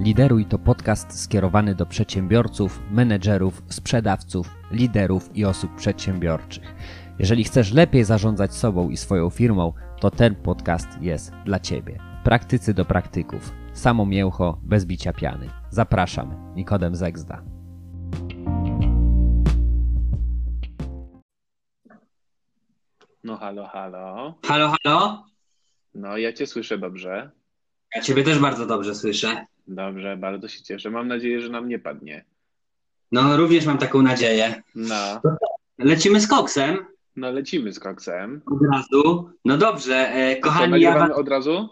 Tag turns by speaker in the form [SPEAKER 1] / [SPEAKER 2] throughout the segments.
[SPEAKER 1] Lideruj to podcast skierowany do przedsiębiorców, menedżerów, sprzedawców, liderów i osób przedsiębiorczych. Jeżeli chcesz lepiej zarządzać sobą i swoją firmą, to ten podcast jest dla Ciebie. Praktycy do praktyków. Samo mięcho, bez bicia piany. Zapraszam, Nikodem Zegzda.
[SPEAKER 2] No halo, halo.
[SPEAKER 3] Halo, halo?
[SPEAKER 2] No ja cię słyszę dobrze.
[SPEAKER 3] Ja ciebie też bardzo dobrze słyszę.
[SPEAKER 2] Dobrze, bardzo się cieszę. Mam nadzieję, że nam nie padnie.
[SPEAKER 3] No, również mam taką nadzieję.
[SPEAKER 2] No,
[SPEAKER 3] Lecimy z koksem
[SPEAKER 2] no lecimy z koksem.
[SPEAKER 3] od razu. No dobrze, e, kochani, ja
[SPEAKER 2] nagrywamy od razu?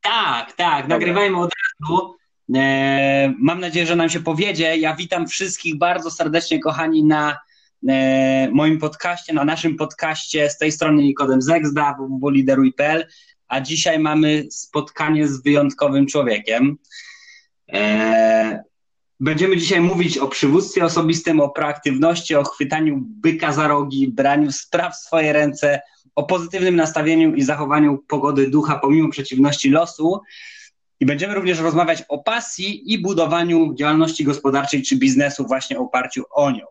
[SPEAKER 3] Tak, tak, nagrywajmy od razu. E, mam nadzieję, że nam się powiedzie. Ja witam wszystkich bardzo serdecznie, kochani, na e, moim podcaście, na naszym podcaście z tej strony Nikodem Zegzda, www.lideruj.pl, a dzisiaj mamy spotkanie z wyjątkowym człowiekiem. E, Będziemy dzisiaj mówić o przywództwie osobistym, o proaktywności, o chwytaniu byka za rogi, braniu spraw w swoje ręce, o pozytywnym nastawieniu i zachowaniu pogody ducha pomimo przeciwności losu. I będziemy również rozmawiać o pasji i budowaniu działalności gospodarczej czy biznesu właśnie oparciu o nią.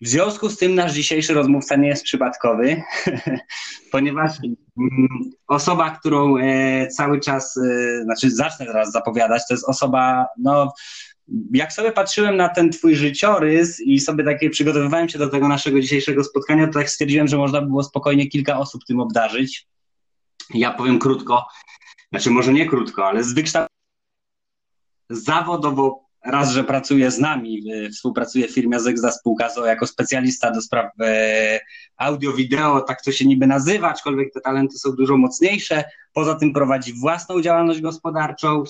[SPEAKER 3] W związku z tym nasz dzisiejszy rozmówca nie jest przypadkowy, ponieważ mm, osoba, którą e, cały czas, e, znaczy zacznę teraz zapowiadać, to jest osoba, no jak sobie patrzyłem na ten twój życiorys i sobie takie przygotowywałem się do tego naszego dzisiejszego spotkania, to tak stwierdziłem, że można by było spokojnie kilka osób tym obdarzyć. Ja powiem krótko, znaczy może nie krótko, ale z wykształcenia zawodowo raz, że pracuje z nami, y, współpracuje w firmie Zegza Spółka jako specjalista do spraw e, audio, wideo, tak to się niby nazywa, aczkolwiek te talenty są dużo mocniejsze. Poza tym prowadzi własną działalność gospodarczą,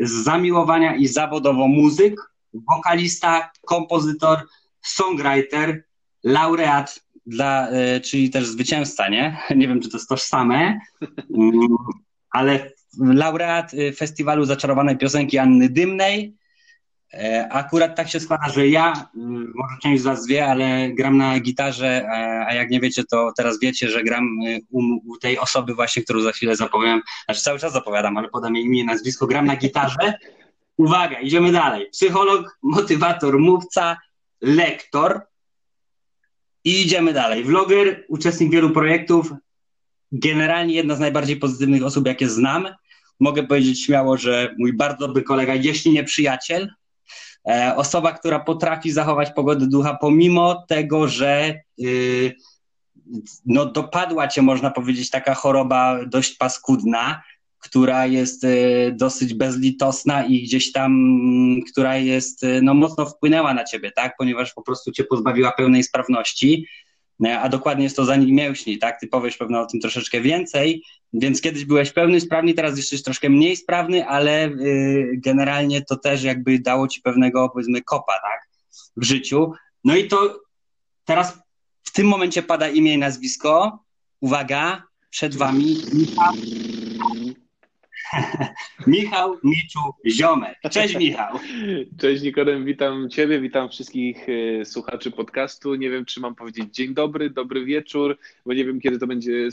[SPEAKER 3] z zamiłowania i zawodowo muzyk, wokalista, kompozytor, songwriter, laureat, dla, czyli też zwycięzca, nie? Nie wiem, czy to jest tożsame, mm, ale laureat y, festiwalu zaczarowanej piosenki Anny Dymnej. E, Akurat tak się składa, że ja, y, może część z Was wie, ale gram na gitarze, a- jak nie wiecie, to teraz wiecie, że gram y, u, u tej osoby właśnie, którą za chwilę zapowiem, znaczy cały czas zapowiadam, ale podam jej imię i nazwisko, gram na gitarze. Uwaga, idziemy dalej. Psycholog, motywator, mówca, lektor. I idziemy dalej. Vloger, uczestnik wielu projektów, generalnie jedna z najbardziej pozytywnych osób, jakie znam. Mogę powiedzieć śmiało, że mój bardzo dobry kolega, jeśli nie przyjaciel, osoba, która potrafi zachować pogodę ducha, pomimo tego, że y, no, dopadła cię, można powiedzieć, taka choroba dość paskudna, która jest y, dosyć bezlitosna i gdzieś tam, mm, która jest, y, no mocno wpłynęła na ciebie, tak, ponieważ po prostu cię pozbawiła pełnej sprawności, E, a dokładnie jest to zanik mięśni, tak? Ty powiesz pewno o tym troszeczkę więcej, więc kiedyś byłeś pełny, sprawny, teraz jesteś troszkę mniej sprawny, ale y, generalnie to też jakby dało ci pewnego, powiedzmy, kopa, tak? W życiu. No i to teraz w tym momencie pada imię i nazwisko. Uwaga, przed wami Michał, Michał Miczu Ziomek. Cześć Michał.
[SPEAKER 2] Cześć Nikodem, witam Ciebie, witam wszystkich e, słuchaczy podcastu. Nie wiem, czy mam powiedzieć dzień dobry, dobry wieczór, bo nie wiem, kiedy to będzie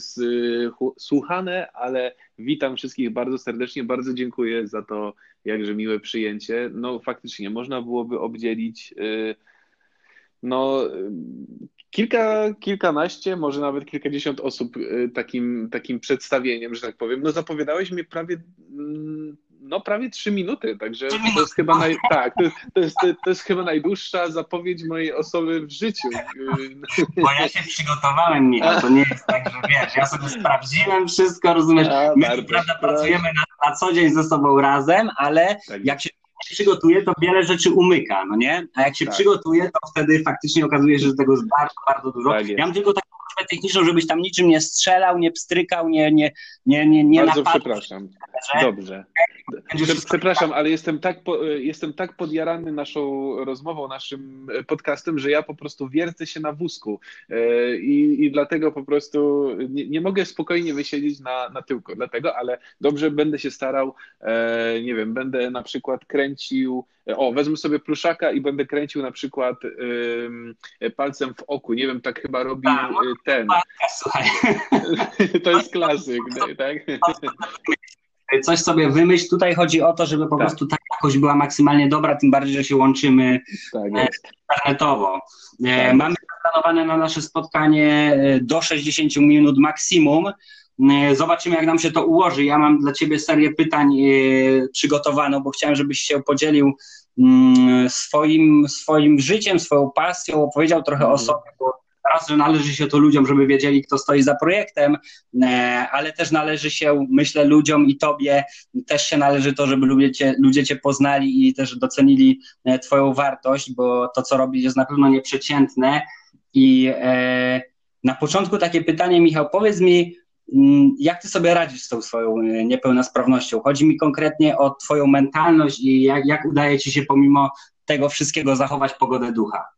[SPEAKER 2] słuchane, ale witam wszystkich bardzo serdecznie, bardzo dziękuję za to jakże miłe przyjęcie. No faktycznie, można byłoby obdzielić e, no kilka, kilkanaście, może nawet kilkadziesiąt osób e, takim, takim przedstawieniem, że tak powiem. No zapowiadałeś mnie prawie, mm, no prawie trzy minuty, także to jest chyba naj, tak, to, to, jest, to jest chyba najdłuższa zapowiedź mojej osoby w życiu. E,
[SPEAKER 3] Bo ja się przygotowałem, Michał, to nie jest tak, że wiesz, ja sobie sprawdziłem wszystko, rozumiesz,
[SPEAKER 2] A,
[SPEAKER 3] my
[SPEAKER 2] bardzo
[SPEAKER 3] tu, prawda pracujemy na, na co dzień ze sobą razem, ale
[SPEAKER 2] Tak.
[SPEAKER 3] jak się nie przygotuje, to wiele rzeczy umyka, no nie? A jak się
[SPEAKER 2] Tak.
[SPEAKER 3] przygotuje, to wtedy faktycznie okazuje się, że tego jest bardzo, bardzo dużo.
[SPEAKER 2] Tak jest.
[SPEAKER 3] ja mam tylko taką prośbę techniczną, żebyś tam niczym nie strzelał, nie pstrykał, nie, nie, nie, nie, nie
[SPEAKER 2] Bardzo
[SPEAKER 3] napadł.
[SPEAKER 2] przepraszam. Dobrze. Przepraszam, ale jestem tak, po, jestem tak podjarany naszą rozmową, naszym podcastem, że ja po prostu wiercę się na wózku E, i, i dlatego po prostu nie, nie mogę spokojnie wysiedzieć na, na tyłku. Dlatego, ale dobrze będę się starał, e, nie wiem, będę na przykład kręcił, o, wezmę sobie pluszaka i będę kręcił na przykład em, palcem w oku. Nie wiem, tak chyba robi
[SPEAKER 3] Tak,
[SPEAKER 2] e, ten.
[SPEAKER 3] Słuchaj,
[SPEAKER 2] To jest klasyk, tak?
[SPEAKER 3] coś sobie wymyśl. Tutaj chodzi o to, żeby po tak. prostu ta jakość była maksymalnie dobra, tym bardziej, że się łączymy tak internetowo. Tak. Mamy zaplanowane na nasze spotkanie do 60 minut maksimum. Zobaczymy, jak nam się to ułoży. Ja mam dla Ciebie serię pytań przygotowaną, bo chciałem, żebyś się podzielił mm, swoim, swoim życiem, swoją pasją, opowiedział trochę o mhm. sobie, bo że należy się to ludziom, żeby wiedzieli, kto stoi za projektem, e, ale też należy się, myślę, ludziom i tobie też się należy to, żeby ludzie cię, ludzie cię poznali i też docenili e, twoją wartość, bo to, co robisz, jest na pewno nieprzeciętne. I e, na początku takie pytanie, Michał, powiedz mi, mm, jak ty sobie radzisz z tą swoją niepełnosprawnością? Chodzi mi konkretnie o twoją mentalność i jak, jak udaje ci się pomimo tego wszystkiego zachować pogodę ducha?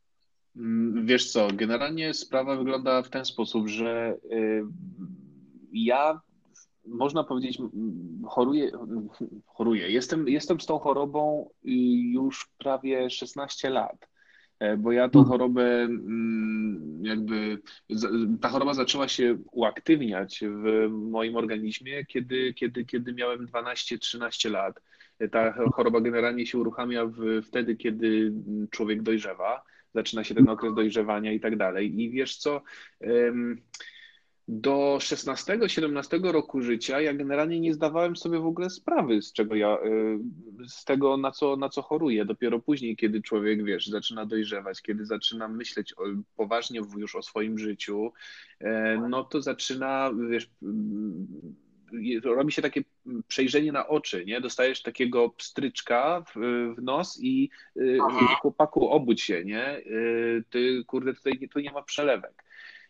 [SPEAKER 2] Mm, wiesz co, generalnie sprawa wygląda w ten sposób, że y, ja można powiedzieć, choruję, choruję. Jestem, jestem z tą chorobą już prawie 16 lat, e, bo ja tą mhm. chorobę mm, jakby, ta choroba zaczęła się uaktywniać w moim organizmie, kiedy, kiedy, kiedy miałem 12-13 lat. Ta choroba generalnie się uruchamia w, wtedy, kiedy człowiek dojrzewa zaczyna się ten okres dojrzewania i tak dalej. I wiesz co, do 16-17 roku życia ja generalnie nie zdawałem sobie w ogóle sprawy, z czego ja, y, z tego, na co, na co choruję. Dopiero później, kiedy człowiek, wiesz, zaczyna dojrzewać, kiedy zaczyna myśleć o, poważnie już o swoim życiu, e, no to zaczyna, wiesz, robi się takie przejrzenie na oczy, nie? Dostajesz takiego pstryczka w, w nos i y, chłopaku obudź się, nie? Y, ty, kurde, tutaj tu nie ma przelewek.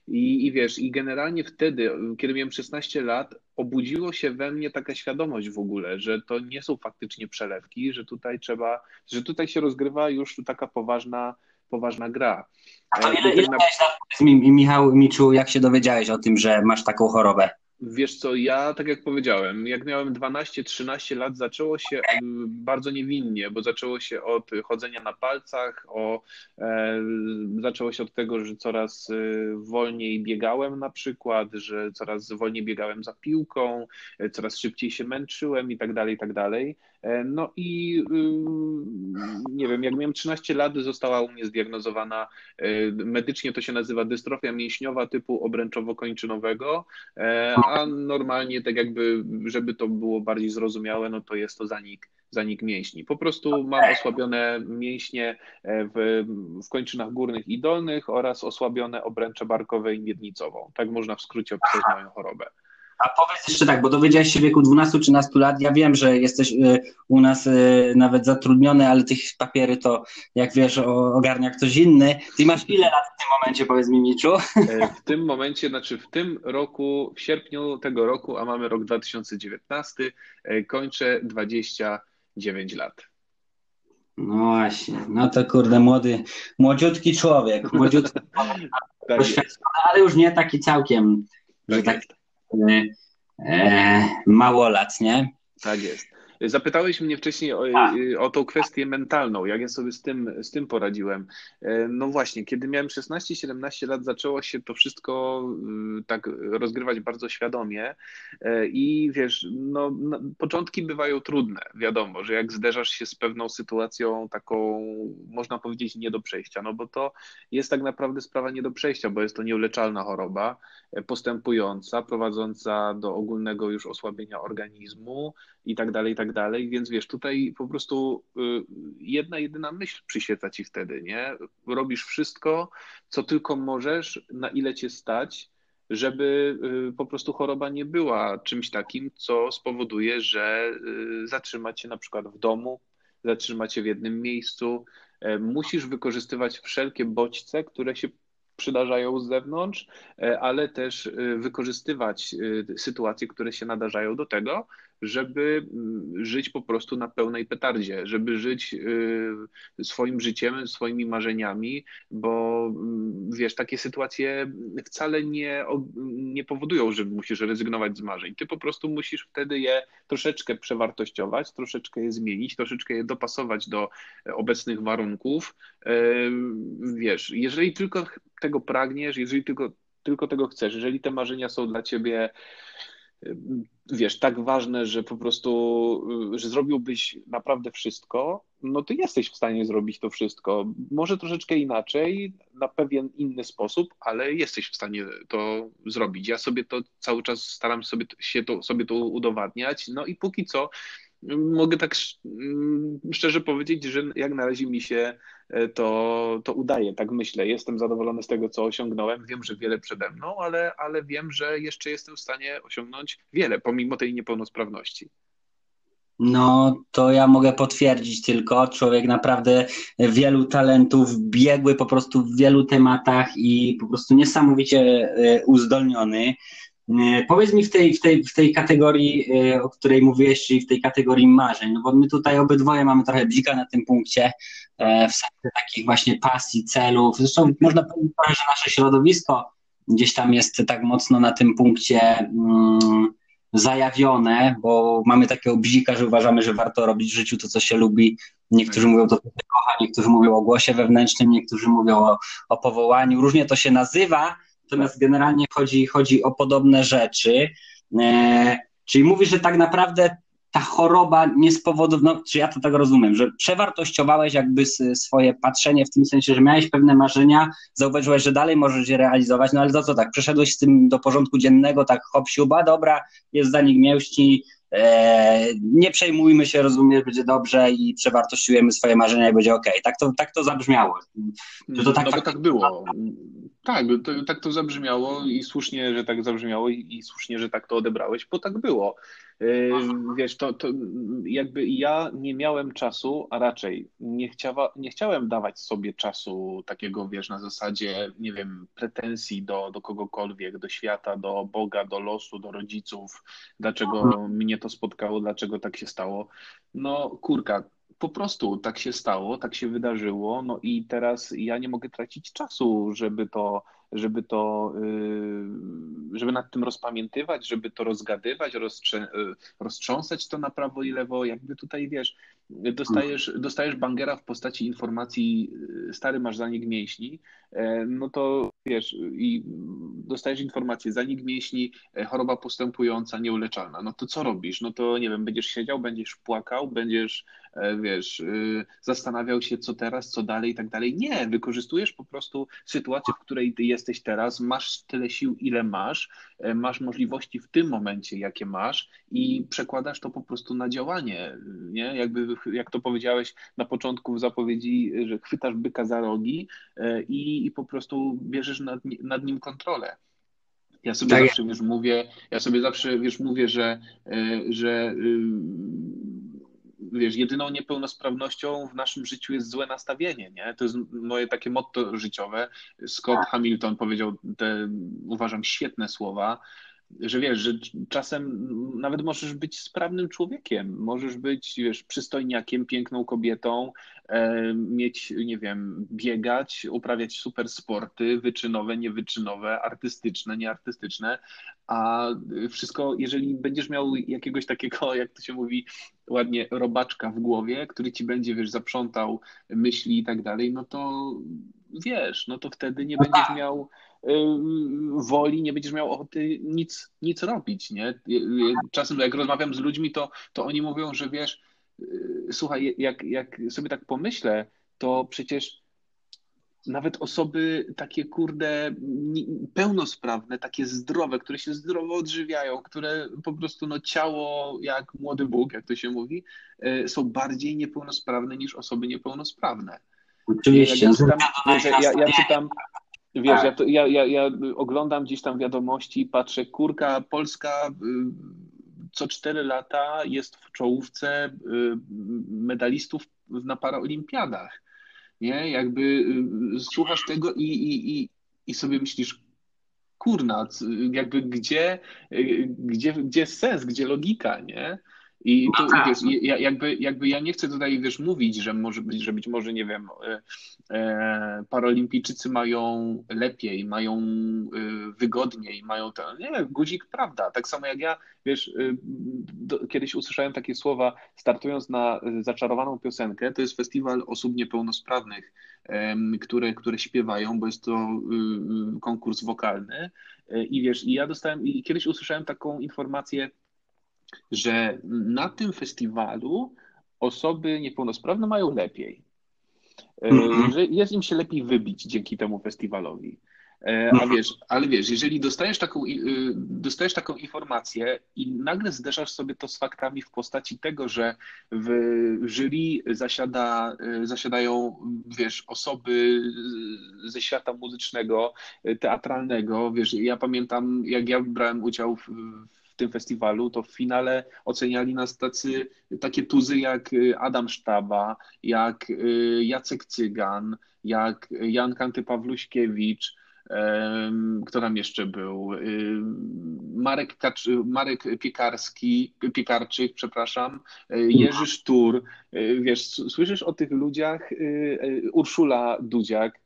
[SPEAKER 2] I, I wiesz, i generalnie wtedy, kiedy miałem 16 lat, obudziło się we mnie taka świadomość w ogóle, że to nie są faktycznie przelewki, że tutaj trzeba, że tutaj się rozgrywa już taka poważna, poważna gra.
[SPEAKER 3] A to ile, ile na... Michał Miczu, jak się dowiedziałeś o tym, że masz taką chorobę?
[SPEAKER 2] Wiesz co, ja tak jak powiedziałem, jak miałem 12-13 lat, zaczęło się bardzo niewinnie, bo zaczęło się od chodzenia na palcach, o, e, zaczęło się od tego, że coraz e, wolniej biegałem na przykład, że coraz wolniej biegałem za piłką, e, coraz szybciej się męczyłem i tak dalej, i tak dalej. E, no i nie wiem, jak miałem 13 lat, została u mnie zdiagnozowana, medycznie to się nazywa dystrofia mięśniowa typu obręczowo-kończynowego, a normalnie tak jakby, żeby to było bardziej zrozumiałe, no to jest to zanik, zanik mięśni. Po prostu mam osłabione mięśnie e, w, w kończynach górnych i dolnych oraz osłabione obręcze barkowe i miednicową. Tak można w skrócie opisać moją chorobę.
[SPEAKER 3] A powiedz jeszcze tak, bo dowiedziałeś się w wieku 12-13 lat. Ja wiem, że jesteś y, u nas y, nawet zatrudniony, ale tych papiery to, jak wiesz, ogarnia ktoś inny. Ty masz ile lat w tym momencie, powiedz mi, Miczu?
[SPEAKER 2] E, w tym momencie, znaczy w tym roku, w sierpniu tego roku, a mamy rok 2019, e, kończę 29 lat.
[SPEAKER 3] No właśnie, no to kurde, młody, młodziutki człowiek, młodziutki, tak ale już nie taki całkiem, tak tak e, małolat, nie?
[SPEAKER 2] Tak jest. Zapytałeś mnie wcześniej o, tak. o tą kwestię mentalną, jak ja sobie z tym, z tym poradziłem. E, no właśnie, kiedy miałem 16-17 lat, zaczęło się to wszystko y, tak rozgrywać bardzo świadomie e, i wiesz, no, no, początki bywają trudne, wiadomo, że jak zderzasz się z pewną sytuacją taką, można powiedzieć, nie do przejścia, no bo to jest tak naprawdę sprawa nie do przejścia, bo jest to nieuleczalna choroba, e, postępująca, prowadząca do ogólnego już osłabienia organizmu i tak dalej, i tak tak dalej, więc wiesz, tutaj po prostu y, jedna, jedyna myśl przyświeca ci wtedy, nie? Robisz wszystko, co tylko możesz, na ile cię stać, żeby y, po prostu choroba nie była czymś takim, co spowoduje, że y, zatrzyma cię na przykład w domu, zatrzyma cię w jednym miejscu. E, musisz wykorzystywać wszelkie bodźce, które się przydarzają z zewnątrz, e, ale też wykorzystywać sytuacje, które się nadarzają do tego, żeby mm, żyć po prostu na pełnej petardzie, żeby żyć swoim życiem, swoimi marzeniami, bo mm, wiesz, takie sytuacje wcale nie, nie powodują, że musisz rezygnować z marzeń. Ty po prostu musisz wtedy je troszeczkę przewartościować, troszeczkę je zmienić, troszeczkę je dopasować do obecnych warunków. Wiesz, jeżeli tylko tego pragniesz, jeżeli tylko, tylko tego chcesz, jeżeli te marzenia są dla ciebie wiesz, tak ważne, że po prostu, że zrobiłbyś naprawdę wszystko, no to jesteś w stanie zrobić to wszystko. Może troszeczkę inaczej, na pewien inny sposób, ale jesteś w stanie to zrobić. Ja sobie to cały czas staram sobie się to, sobie to udowadniać, no i póki co mogę tak mm, szczerze powiedzieć, że jak na razie mi się e, to, to udaje, tak myślę. Jestem zadowolony z tego, co osiągnąłem. Wiem, że wiele przede mną, ale, ale wiem, że jeszcze jestem w stanie osiągnąć wiele, pomimo tej niepełnosprawności.
[SPEAKER 3] No, to ja mogę potwierdzić tylko. Człowiek naprawdę wielu talentów, biegły po prostu w wielu tematach i po prostu niesamowicie e, uzdolniony. E, powiedz mi w tej, w tej, w tej kategorii, e, o której mówiłeś, czyli w tej kategorii marzeń, no bo my tutaj obydwoje mamy trochę bzika na tym punkcie, w sensie takich właśnie pasji, celów. Zresztą można powiedzieć, że nasze środowisko gdzieś tam jest tak mocno na tym punkcie. Mm, zajawione, bo mamy takiego bzika, że uważamy, że warto robić w życiu to, co się lubi. Niektórzy mówią to, co się kocha, niektórzy mówią o głosie wewnętrznym, niektórzy mówią o, o powołaniu. Różnie to się nazywa, natomiast generalnie chodzi, chodzi o podobne rzeczy. E, czyli mówisz, że tak naprawdę ta choroba nie spowodowana, no, czy ja to tak rozumiem, że przewartościowałeś jakby swoje patrzenie w tym sensie, że miałeś pewne marzenia, zauważyłeś, że dalej możesz je realizować, no ale to co tak, przeszedłeś z tym do porządku dziennego, tak hop siuba, dobra, jest za nich mięści, e, nie przejmujmy się, rozumiesz, będzie dobrze i przewartościujemy swoje marzenia i będzie ok. Tak to, tak to zabrzmiało.
[SPEAKER 2] To, to tak, no, tak, tak było. Tak, to, tak to zabrzmiało i słusznie, że tak zabrzmiało i, i słusznie, że tak to odebrałeś, bo tak było. Wiesz, to, to jakby ja nie miałem czasu, a raczej nie, chciała, nie chciałem dawać sobie czasu takiego, wiesz, na zasadzie, nie wiem, pretensji do, do kogokolwiek, do świata, do Boga, do losu, do rodziców, dlaczego mhm. mnie to spotkało, dlaczego tak się stało. No, kurka, po prostu tak się stało, tak się wydarzyło, no i teraz ja nie mogę tracić czasu, żeby to żeby to, y, żeby nad tym rozpamiętywać, żeby to rozgadywać, y, roztrząsać to na prawo i lewo, jakby tutaj wiesz, dostajesz, dostajesz bangera w postaci informacji, y, stary masz zanik mięśni, e, no to wiesz, i dostajesz informację, zanik mięśni, e, choroba postępująca, nieuleczalna, no to co robisz? No to nie wiem, będziesz siedział, będziesz płakał, będziesz, e, wiesz, zastanawiał się, co teraz, co dalej i tak dalej. Nie, wykorzystujesz po prostu sytuację, w której ty jesteś teraz, masz tyle sił, ile masz, masz możliwości w tym momencie, jakie masz i przekładasz to po prostu na działanie, nie? Jakby jak to powiedziałeś na początku w zapowiedzi, że chwytasz byka za rogi e, i, i po prostu bierzesz nad, nad nim kontrolę. Ja sobie tak. zawsze wiesz, mówię, ja sobie zawsze wiesz, mówię, że, e, że y, wiesz, jedyną niepełnosprawnością w naszym życiu jest złe nastawienie, nie? To jest moje takie motto życiowe. Scott tak. Hamilton powiedział te, uważam, świetne słowa, że wiesz, że czasem nawet możesz być sprawnym człowiekiem, możesz być, wiesz, przystojniakiem, piękną kobietą, e, mieć, nie wiem, biegać, uprawiać super sporty, wyczynowe, niewyczynowe, artystyczne, nieartystyczne, a wszystko, jeżeli będziesz miał jakiegoś takiego, jak to się mówi ładnie, robaczka w głowie, który ci będzie, wiesz, zaprzątał myśli i tak dalej, no to wiesz, no to wtedy nie będziesz miał woli, nie będziesz miał ochoty nic, nic robić, nie? Czasem jak rozmawiam z ludźmi, to, to oni mówią, że wiesz, y, słuchaj, jak, jak sobie tak pomyślę, to przecież nawet osoby takie kurde pełnosprawne, takie zdrowe, które się zdrowo odżywiają, które po prostu no ciało jak młody Bóg, jak to się mówi, y, są bardziej niepełnosprawne niż osoby niepełnosprawne.
[SPEAKER 3] Oczywiście. Ja, czytam,
[SPEAKER 2] ja, ja czytam Wiesz, ja, to, ja, ja, ja oglądam gdzieś tam wiadomości, patrzę, kurka polska y, co cztery lata jest w czołówce y, medalistów na paraolimpiadach. Nie? Jakby y, słuchasz tego i, i, i, i sobie myślisz, kurna, jakby gdzie, gdzie, gdzie sens, gdzie logika, nie? I no tu, tak. wiesz, jakby, jakby ja nie chcę tutaj, wiesz, mówić, że może być, że być może, nie wiem, e, e, paralimpijczycy mają lepiej, mają e, wygodniej, mają to, nie, guzik prawda, tak samo jak ja, wiesz, e, do, kiedyś usłyszałem takie słowa, startując na zaczarowaną piosenkę, to jest festiwal osób niepełnosprawnych, które, które śpiewają, bo jest to konkurs wokalny I wiesz, i ja dostałem, i kiedyś usłyszałem taką informację, że na tym festiwalu osoby niepełnosprawne mają lepiej. Mm-hmm. Że jest im się lepiej wybić dzięki temu festiwalowi. E, a mhm. wiesz, ale wiesz, jeżeli dostajesz taką, y, dostajesz taką informację i nagle zderzasz sobie to z faktami w postaci tego, że w jury zasiada, y, zasiadają, wiesz, osoby ze świata muzycznego, y, teatralnego, wiesz, ja pamiętam, jak ja brałem udział w, w tym festiwalu, to w finale oceniali nas tacy, takie tuzy jak Adam Sztaba, jak Jacek Cygan, jak Jan Kanty Pawluśkiewicz, kto tam jeszcze był? Marek, Kacz, Marek Piekarski, Piekarczyk, przepraszam, Jerzy Sztur. Wiesz, słyszysz o tych ludziach, Urszula Dudziak,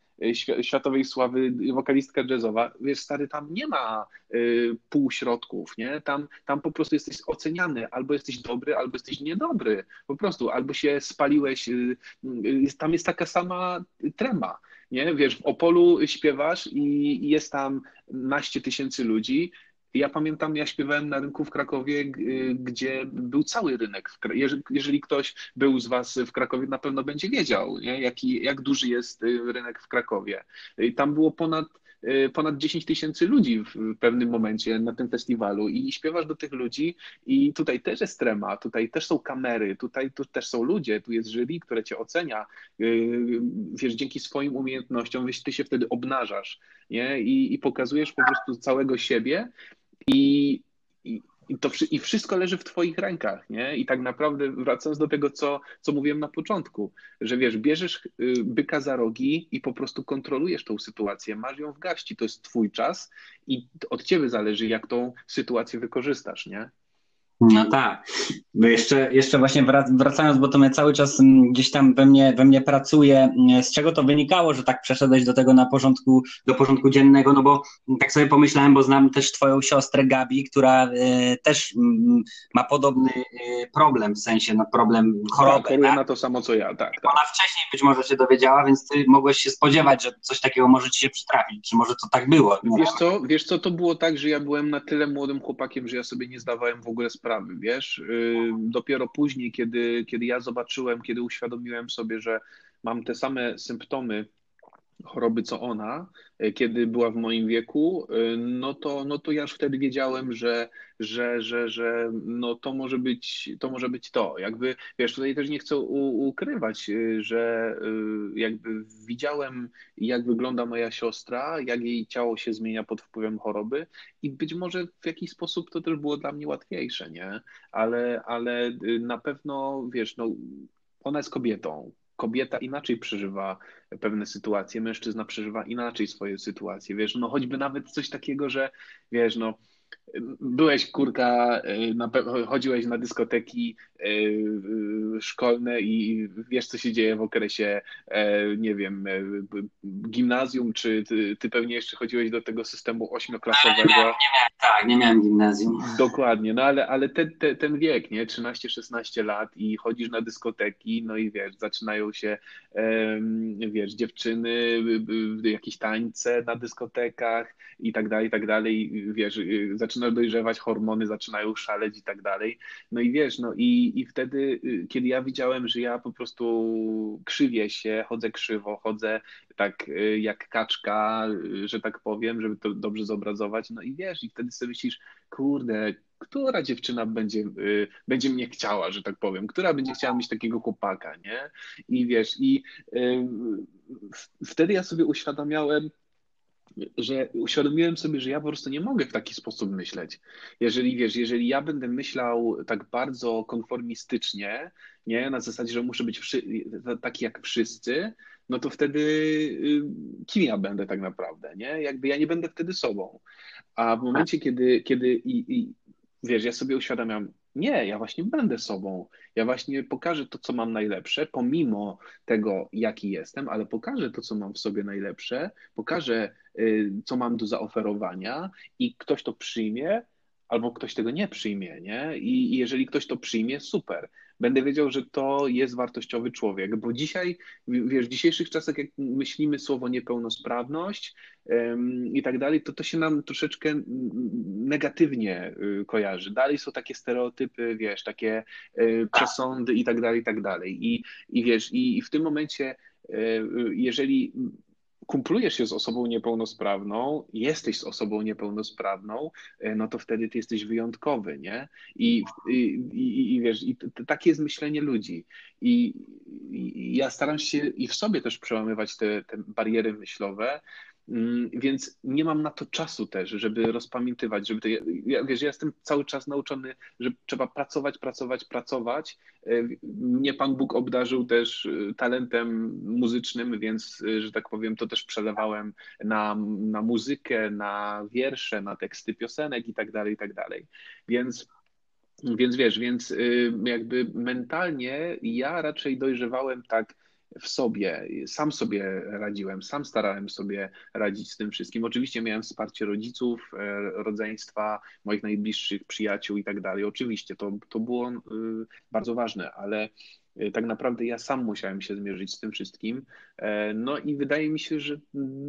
[SPEAKER 2] światowej sławy wokalistka jazzowa, wiesz, stary, tam nie ma półśrodków, nie? Tam, tam po prostu jesteś oceniany, albo jesteś dobry, albo jesteś niedobry, po prostu, albo się spaliłeś, tam jest taka sama trema nie? Wiesz, w Opolu śpiewasz i jest tam naście tysięcy ludzi. Ja pamiętam, ja śpiewałem na rynku w Krakowie, gdzie był cały rynek. Jeżeli ktoś był z Was w Krakowie, na pewno będzie wiedział, nie? Jaki, jak duży jest y, rynek w Krakowie. Tam było ponad Y, ponad 10 tysięcy ludzi w pewnym momencie na tym festiwalu i śpiewasz do tych ludzi i tutaj też jest trema, tutaj też są kamery, tutaj tu też są ludzie, tu jest jury, które cię ocenia, y, wiesz, dzięki swoim umiejętnościom, ty się wtedy obnażasz, nie? I, i pokazujesz po prostu całego siebie i, i, to, I wszystko leży w Twoich rękach, nie? I tak naprawdę wracając do tego, co, co mówiłem na początku, że wiesz, bierzesz y, byka za rogi i po prostu kontrolujesz tą sytuację, masz ją w garści, to jest Twój czas i od Ciebie zależy, jak tą sytuację wykorzystasz, nie?
[SPEAKER 3] No tak. Bo jeszcze, jeszcze właśnie wracając, bo to mnie cały czas mm, gdzieś tam we mnie, we mnie pracuje, mm, z czego to wynikało, że tak przeszedłeś do tego na porządku, do porządku dziennego, no bo tak sobie pomyślałem, bo znam też twoją siostrę Gabi, która y, też y, ma podobny y, problem, w sensie no problem choroby.
[SPEAKER 2] Choruje tak? na to samo co ja, tak, tak.
[SPEAKER 3] Ona wcześniej być może się dowiedziała, więc ty mogłeś się spodziewać, że coś takiego może ci się przytrafić, czy może to tak było?
[SPEAKER 2] Wiesz co, wiesz co, to było tak, że ja byłem na tyle młodym chłopakiem, że ja sobie nie zdawałem w ogóle sprawy sprawy, wiesz. Y, dopiero później, kiedy, kiedy ja zobaczyłem, kiedy uświadomiłem sobie, że mam te same symptomy choroby co ona, e, kiedy była w moim wieku, e, no to, no to ja już wtedy wiedziałem, że, że, że, że no to może być to. Może być to. Jakby, wiesz, tutaj też nie chcę u, ukrywać, e, że jakby widziałem, jak wygląda moja siostra, jak jej ciało się zmienia pod wpływem choroby i być może w jakiś sposób to też było dla mnie łatwiejsze, nie? Ale, ale na pewno, wiesz, no ona jest kobietą, kobieta inaczej przeżywa pewne sytuacje, mężczyzna przeżywa inaczej swoje sytuacje, wiesz, no choćby nawet coś takiego, że wiesz, no byłeś kurka, y, na, chodziłeś na dyskoteki y, szkolne i wiesz, co się dzieje w okresie, e, nie wiem, e, gimnazjum, czy ty, ty pewnie jeszcze chodziłeś do tego systemu ośmioklasowego. Nie
[SPEAKER 3] miałem, nie miałem, tak, nie miałem gimnazjum.
[SPEAKER 2] Dokładnie, no ale, ale ten, ten, ten wiek, nie, 13-16 lat i chodzisz na dyskoteki, no i wiesz, zaczynają się, wiesz, dziewczyny, jakieś tańce na dyskotekach i tak dalej, i tak dalej, wiesz, zaczynasz dojrzewać, hormony zaczynają szaleć i tak dalej. No i wiesz, no i, i wtedy, y, kiedy ja widziałem, że ja po prostu krzywię się, chodzę krzywo, chodzę tak y, jak kaczka, y, że tak powiem, żeby to dobrze zobrazować, no i wiesz, i wtedy sobie myślisz, kurde, która dziewczyna będzie, będzie mnie chciała, że tak powiem, która będzie chciała mieć takiego chłopaka, nie? I wiesz, i wtedy ja sobie uświadamiałem, że uświadomiłem sobie, że ja po prostu nie mogę w taki sposób myśleć. Jeżeli wiesz, jeżeli ja będę myślał tak bardzo konformistycznie, nie, na zasadzie, że muszę być taki jak wszyscy, no to wtedy y, kim ja będę tak naprawdę, nie? Jakby ja nie będę wtedy sobą. A w momencie, kiedy, kiedy i, i wiesz, ja sobie uświadamiam, nie, ja właśnie będę sobą. Ja właśnie pokażę to, co mam najlepsze, pomimo tego, jaki jestem, ale pokażę to, co mam w sobie najlepsze, pokażę, y, co mam do zaoferowania i ktoś to przyjmie, albo ktoś tego nie przyjmie, nie? I jeżeli ktoś to przyjmie, super. Będę wiedział, że to jest wartościowy człowiek, bo dzisiaj, wiesz, w dzisiejszych czasach, jak myślimy słowo niepełnosprawność um, i tak dalej, to to się nam troszeczkę negatywnie y, kojarzy. Dalej są takie stereotypy, wiesz, takie y, przesądy i tak dalej, i tak dalej. I, i wiesz, i, i w tym momencie, y, jeżeli kumplujesz się z osobą niepełnosprawną, jesteś z osobą niepełnosprawną, e, no to wtedy ty jesteś wyjątkowy, nie? I, i, i, i wiesz, i takie jest myślenie ludzi. I, I, ja staram się i w sobie też przełamywać te, te bariery myślowe, więc nie mam na to czasu też, żeby rozpamiętywać, żeby to, ja, wiesz, ja jestem cały czas nauczony, że trzeba pracować, pracować, pracować. E, mnie Pan Bóg obdarzył też e, talentem muzycznym, więc, e, że tak powiem, to też przelewałem na, na muzykę, na wiersze, na teksty piosenek i tak dalej, i tak dalej. Więc więc wiesz, więc jakby mentalnie ja raczej dojrzewałem tak w sobie, sam sobie radziłem, sam starałem sobie radzić z tym wszystkim. Oczywiście miałem wsparcie rodziców, e, rodzeństwa, moich najbliższych przyjaciół i tak dalej. Oczywiście to, to było y, bardzo ważne, ale y, tak naprawdę ja sam musiałem się zmierzyć z tym wszystkim. E, no i wydaje mi się, że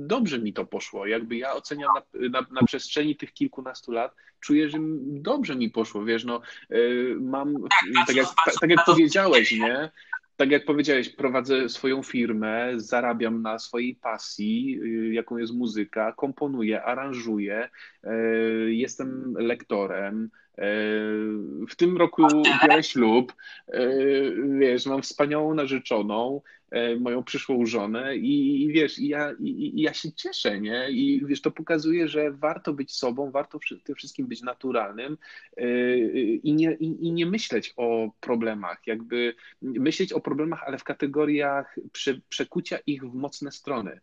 [SPEAKER 2] dobrze mi to poszło. Jakby ja oceniam na, na, na przestrzeni tych kilkunastu lat, czuję, że dobrze mi poszło, wiesz, no e, mam, tak, tak jak, tak jak powiedziałeś, nie? Tak jak powiedziałeś, prowadzę swoją firmę, zarabiam na swojej pasji, y, jaką jest muzyka, komponuję, aranżuję, y, jestem lektorem, E, w tym roku biorę ślub, wiesz, mam wspaniałą narzeczoną, moją przyszłą żonę i, i wiesz, i ja, i, i, ja się cieszę, nie? I wiesz, to pokazuje, że warto być sobą, warto tym wszystkim być naturalnym i nie, i, i nie myśleć o problemach, jakby myśleć o problemach, ale w kategoriach prze, przekucia ich w mocne strony.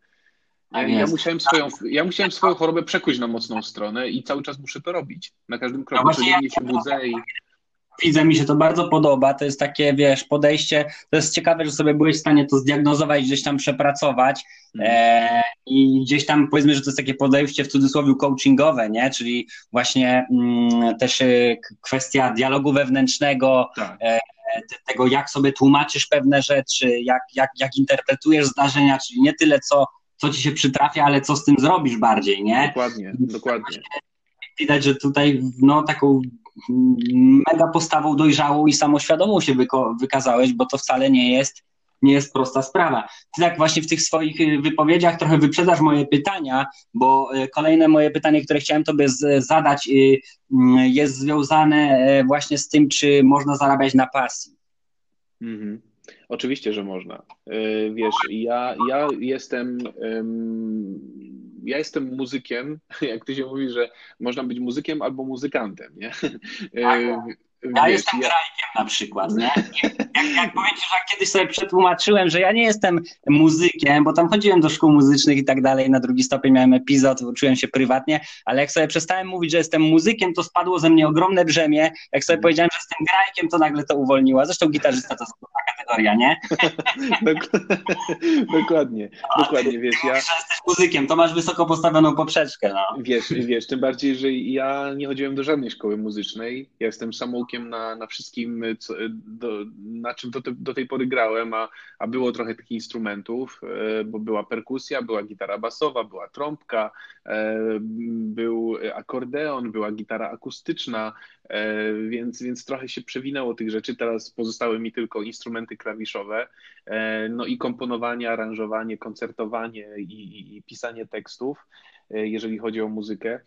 [SPEAKER 2] Ja, ja, musiałem swoją, ja musiałem swoją chorobę przekuć na mocną stronę i cały czas muszę to robić. Na każdym kroku no codziennie się budzę i...
[SPEAKER 3] Widzę, mi się to bardzo podoba. To jest takie, wiesz, podejście. To jest ciekawe, że sobie byłeś w stanie to zdiagnozować, gdzieś tam przepracować. Mm. E, I gdzieś tam powiedzmy, że to jest takie podejście w cudzysłowie coachingowe, nie? Czyli właśnie mm, też e, kwestia dialogu wewnętrznego, tak. e, tego, jak sobie tłumaczysz pewne rzeczy, jak, jak, jak interpretujesz zdarzenia, czyli nie tyle co co ci się przytrafia, ale co z tym zrobisz bardziej, nie?
[SPEAKER 2] Dokładnie, dokładnie.
[SPEAKER 3] Widać, że tutaj no, taką mega postawą dojrzałą i samoświadomą się wykazałeś, bo to wcale nie jest, nie jest prosta sprawa. Ty tak właśnie w tych swoich y, wypowiedziach trochę wyprzedzasz moje pytania, bo y, kolejne moje pytanie, które chciałem tobie zadać, y, jest związane właśnie z tym, czy można zarabiać na pasji.
[SPEAKER 2] Mhm. Oczywiście, że można. E, wiesz, ja, ja jestem. Ja jestem muzykiem, jak ty się mówi, że można być muzykiem albo muzykantem, nie?
[SPEAKER 3] Ja Wiesz, jestem ja... na przykład, nie? Jak, jak powiem ci, że kiedyś sobie przetłumaczyłem, że ja nie jestem muzykiem, bo tam chodziłem do szkół muzycznych i tak dalej, na drugi stopień miałem epizod, uczyłem się prywatnie, ale jak sobie przestałem mówić, że jestem muzykiem, to spadło ze mnie ogromne brzemię. Jak sobie powiedziałem, że jestem grajkiem, to nagle to uwolniło. Zresztą gitarzysta to jest kategoria, nie?
[SPEAKER 2] dokładnie, dokładnie, wiesz, ja... Że
[SPEAKER 3] jesteś muzykiem, to masz wysoko postawioną poprzeczkę, no.
[SPEAKER 2] Wiesz, wiesz, tym bardziej, że ja nie chodziłem do żadnej szkoły muzycznej, ja jestem samą na, na wszystkim, co, do, na czym do, te, do tej pory grałem, a, a było trochę takich instrumentów, e, bo była perkusja, była gitara basowa, była trąbka, e, był akordeon, była gitara akustyczna, e, więc, więc trochę się przewinęło tych rzeczy. Teraz pozostały mi tylko instrumenty klawiszowe, no i komponowanie, aranżowanie, koncertowanie i, i, i pisanie tekstów, jeżeli chodzi o muzykę.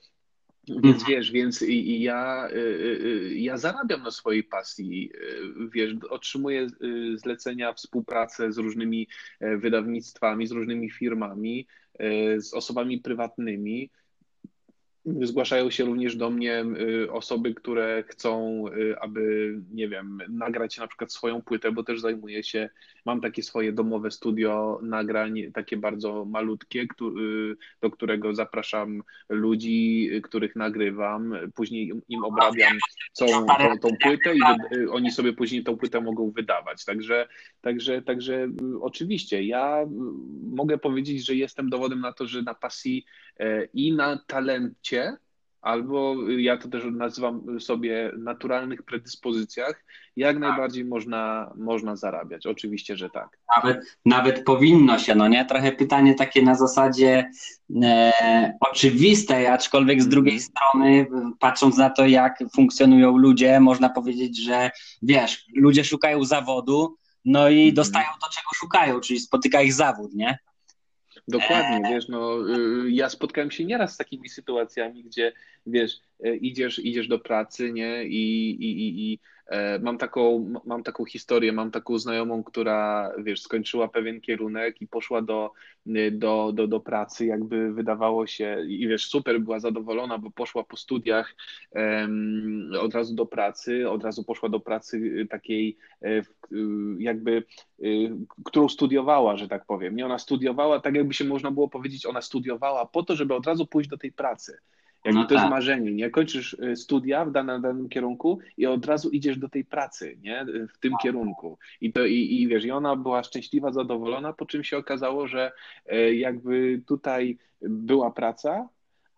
[SPEAKER 2] Więc mhm. wiesz, więc ja, y, y, y, ja zarabiam na swojej pasji, wiesz, otrzymuję zlecenia, współpracę z różnymi e, wydawnictwami, z różnymi firmami, e, z osobami prywatnymi, Zgłaszają się również do mnie y, osoby, które chcą, y, aby, nie wiem, nagrać na przykład swoją płytę, bo też zajmuję się, mam takie swoje domowe studio nagrań, takie bardzo malutkie, y, do którego zapraszam ludzi, których nagrywam, później im obrabiam całą tą, płytę i oni sobie później tą płytę mogą wydawać. Także, także, także oczywiście ja mogę powiedzieć, że jestem dowodem na to, że na pasji i na talencie albo ja to też nazywam sobie naturalnych predyspozycjach, jak tak. najbardziej można, można zarabiać. Oczywiście, że tak.
[SPEAKER 3] Nawet, nawet powinno się, no nie? Trochę pytanie takie na zasadzie e, oczywistej, aczkolwiek z drugiej mhm. strony, patrząc na to, jak funkcjonują ludzie, można powiedzieć, że wiesz, ludzie szukają zawodu, no i mhm. dostają to, czego szukają, czyli spotyka ich zawód, nie?
[SPEAKER 2] Dokładnie, wiesz, no, y, ja spotkałem się nieraz z takimi sytuacjami, gdzie, wiesz, idziesz, idziesz do pracy, nie, i, i, i, E, mam taką, mam taką historię, mam taką znajomą, która, wiesz, skończyła pewien kierunek i poszła do, do, do, do pracy, jakby wydawało się, i wiesz, super była zadowolona, bo poszła po studiach um, od razu do pracy, od razu poszła do pracy takiej, e, jakby, e, którą studiowała, że tak powiem. Nie, ona studiowała, tak jakby się można było powiedzieć, ona studiowała po to, żeby od razu pójść do tej pracy. Jakby no to tak. jest marzenie, nie? Kończysz y, studia w danym, danym kierunku i od razu idziesz do tej pracy, nie? W tym kierunku. I, to, i, i wiesz, i ona była szczęśliwa, zadowolona, po czym się okazało, że e, jakby tutaj była praca,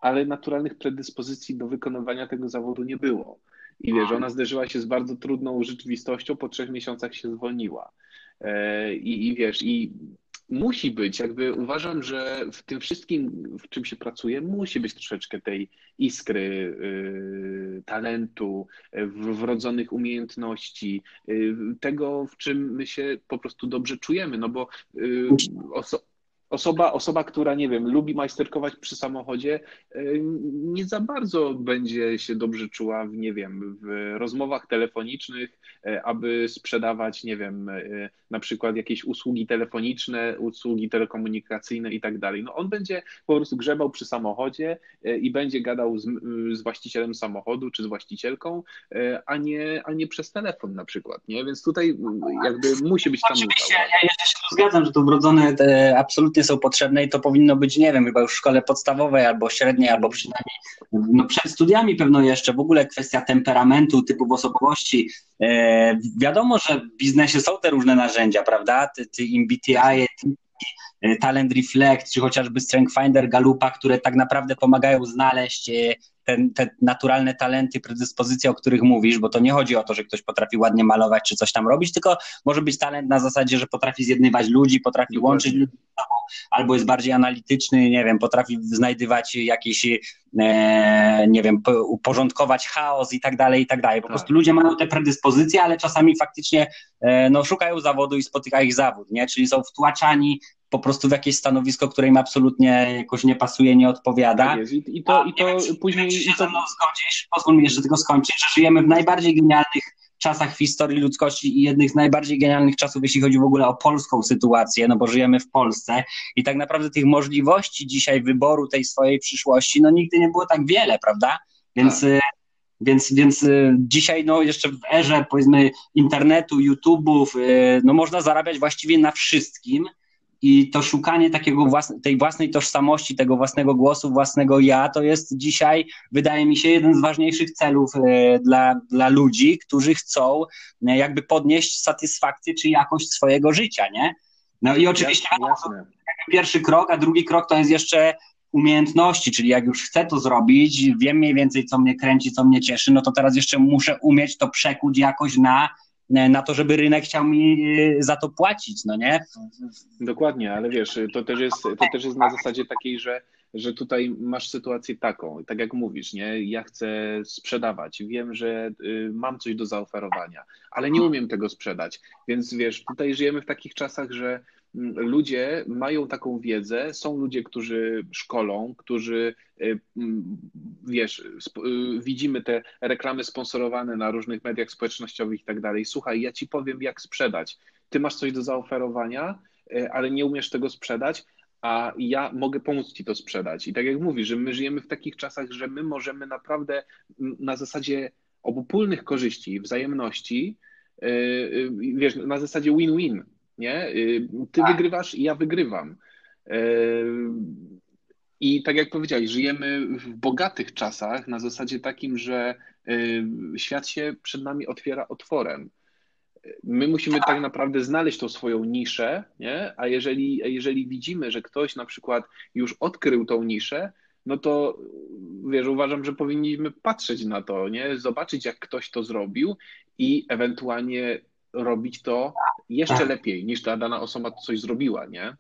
[SPEAKER 2] ale naturalnych predyspozycji do wykonywania tego zawodu nie było. I wiesz, ona zderzyła się z bardzo trudną rzeczywistością, po trzech miesiącach się zwolniła. E, I, i wiesz, i musi być, jakby uważam, że w tym wszystkim, w czym się pracuje, musi być troszeczkę tej iskry, y, talentu, wrodzonych umiejętności, y, tego, w czym my się po prostu dobrze czujemy, no bo y, oso Osoba, osoba, która, nie wiem, lubi majsterkować przy samochodzie, e, nie za bardzo będzie się dobrze czuła w, nie wiem, w rozmowach telefonicznych, e, aby sprzedawać, nie wiem, e, na przykład jakieś usługi telefoniczne, usługi telekomunikacyjne i tak dalej. No on będzie po prostu grzebał przy samochodzie i będzie gadał z, z właścicielem samochodu czy z właścicielką, a nie, a nie przez telefon na przykład, nie? Więc tutaj jakby musi być tam...
[SPEAKER 3] Oczywiście, ja jeszcze się zgadzam, że to wrodzone absolutnie są potrzebne i to powinno być, nie wiem, chyba już w szkole podstawowej albo średniej, albo przynajmniej no przed studiami pewno jeszcze, w ogóle kwestia temperamentu, typów osobowości. E, wiadomo, że w biznesie są te różne narzędzia, prawda? Ty, ty MBTI, e, Talent Reflect, czy chociażby Strength Finder Galupa, które tak naprawdę pomagają znaleźć e, te, te naturalne talenty, predyspozycje, o których mówisz, bo to nie chodzi o to, że ktoś potrafi ładnie malować czy coś tam robić, tylko może być talent na zasadzie, że potrafi zjednywać ludzi, potrafi łączyć ludzi albo jest bardziej analityczny, nie wiem, potrafi znajdywać jakieś, e, nie wiem, uporządkować chaos i tak dalej, i tak dalej. Po tak. prostu ludzie mają te predyspozycje, ale czasami faktycznie e, no, szukają zawodu i spotyka ich zawód, nie? Czyli są wtłaczani po prostu w jakieś stanowisko, które im absolutnie jakoś nie pasuje, nie odpowiada. Tak
[SPEAKER 2] I, I, to, i to wiem, później.
[SPEAKER 3] Czy się to... ze mną zgodzisz? Pozwól mi jeszcze tego skończyć, że żyjemy w najbardziej genialnych czasach w historii ludzkości i jednych z najbardziej genialnych czasów, jeśli chodzi w ogóle o polską sytuację, no bo żyjemy w Polsce i tak naprawdę tych możliwości dzisiaj wyboru tej swojej przyszłości, no nigdy nie było tak wiele, prawda? Więc. Tak. Więc, więc y, dzisiaj, no jeszcze w erze powiedzmy internetu, YouTube'ów, y, no można zarabiać właściwie na wszystkim i to szukanie takiego własne, tej własnej tożsamości, tego własnego głosu, własnego ja, to jest dzisiaj, wydaje mi się, jeden z ważniejszych celów e, dla, dla ludzi, którzy chcą e, jakby podnieść satysfakcję czy jakość swojego życia, nie? No i oczywiście jasne, pierwszy krok, a drugi krok to jest jeszcze umiejętności, czyli jak już chcę to zrobić, wiem mniej więcej, co mnie kręci, co mnie cieszy, no to teraz jeszcze muszę umieć to przekuć jakoś na na to, żeby rynek chciał mi e, za to płacić, no nie?
[SPEAKER 2] Dokładnie, ale wiesz, to też jest, to też jest na zasadzie takiej, że, że tutaj masz sytuację taką, tak jak mówisz, nie? Ja chcę sprzedawać, wiem, że y, mam coś do zaoferowania, ale nie umiem tego sprzedać, więc wiesz, tutaj żyjemy w takich czasach, że ludzie mają taką wiedzę, są ludzie, którzy szkolą, którzy, y, wiesz, y, widzimy te reklamy sponsorowane na różnych mediach społecznościowych i tak dalej. Słuchaj, ja ci powiem, jak sprzedać. Ty masz coś do zaoferowania, y, ale nie umiesz tego sprzedać, a ja mogę pomóc ci to sprzedać. I tak jak mówisz, że my żyjemy w takich czasach, że my możemy naprawdę na zasadzie obopólnych korzyści, wzajemności, wiesz, na zasadzie win-win, nie? Y, ty tak. wygrywasz i ja wygrywam. Y, I tak jak powiedziałeś, żyjemy w bogatych czasach na zasadzie takim, że y, świat się przed nami otwiera otworem. My musimy tak naprawdę znaleźć tą swoją niszę, nie? a jeżeli, jeżeli widzimy, że ktoś na przykład już odkrył tą niszę, no to wiesz, uważam, że powinniśmy patrzeć na to, nie? Zobaczyć, jak ktoś to zrobił i ewentualnie robić to jeszcze lepiej niż ta dana osoba coś zrobiła, nie?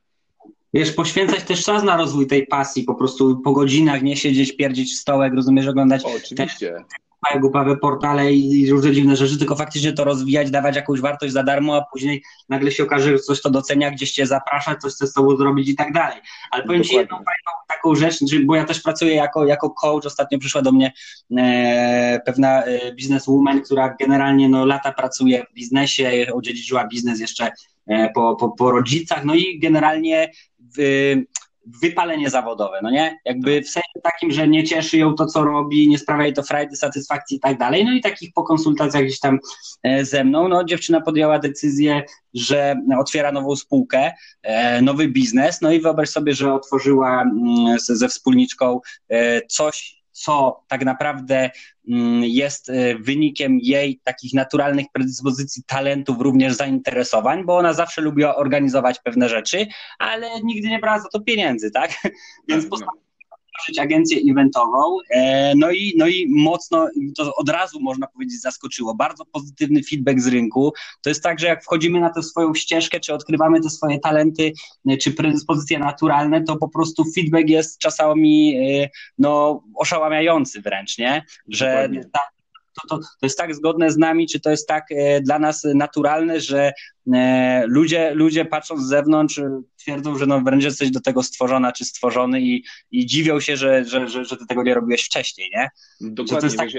[SPEAKER 3] Wiesz, poświęcać też czas na rozwój tej pasji, po prostu po godzinach nie siedzieć, pierdzieć w stołek, rozumiesz, oglądać
[SPEAKER 2] o, oczywiście. Te
[SPEAKER 3] głupawe portale i różne dziwne rzeczy, tylko faktycznie to rozwijać, dawać jakąś wartość za darmo, a później nagle się okaże, że coś to docenia, gdzieś cię zaprasza, coś chce z tobą zrobić i tak dalej. Ale powiem Dokładnie. ci jedną fajną taką rzecz, bo ja też pracuję jako, jako coach, ostatnio przyszła do mnie e, pewna e, bizneswoman, która generalnie no, lata pracuje w biznesie, odziedziczyła biznes jeszcze e, po, po, po rodzicach, no i generalnie w, wypalenie zawodowe, no nie? Jakby w sensie takim, że nie cieszy ją to, co robi, nie sprawia jej to frajdy, satysfakcji i tak dalej. No i takich po konsultacjach gdzieś tam e, ze mną, no dziewczyna podjęła decyzję, że otwiera nową spółkę, e, nowy biznes, no i wyobraź sobie, że otworzyła mm, ze wspólniczką e, coś, co tak naprawdę mm, jest e, wynikiem jej takich naturalnych predyspozycji, talentów, również zainteresowań, bo ona zawsze lubiła organizować pewne rzeczy, ale nigdy nie brała za to pieniędzy, tak? Więc postanowiła otworzyć agencję eventową, e, no i, no i mocno, to od razu można powiedzieć zaskoczyło, bardzo pozytywny feedback z rynku. To jest tak, że jak wchodzimy na tę swoją ścieżkę, czy odkrywamy te swoje talenty, e, czy predyspozycje naturalne, to po prostu feedback jest czasami e, no, oszałamiający wręcz, nie? Że ta, to, to, to jest tak zgodne z nami, czy to jest tak e, dla nas naturalne, że e, ludzie, ludzie patrząc z zewnątrz e, twierdzą, że no wręcz jesteś do tego stworzona czy stworzony i, i dziwią się, że, że, że, że ty tego nie robiłeś wcześniej, nie?
[SPEAKER 2] Dokładnie, wiesz, tak...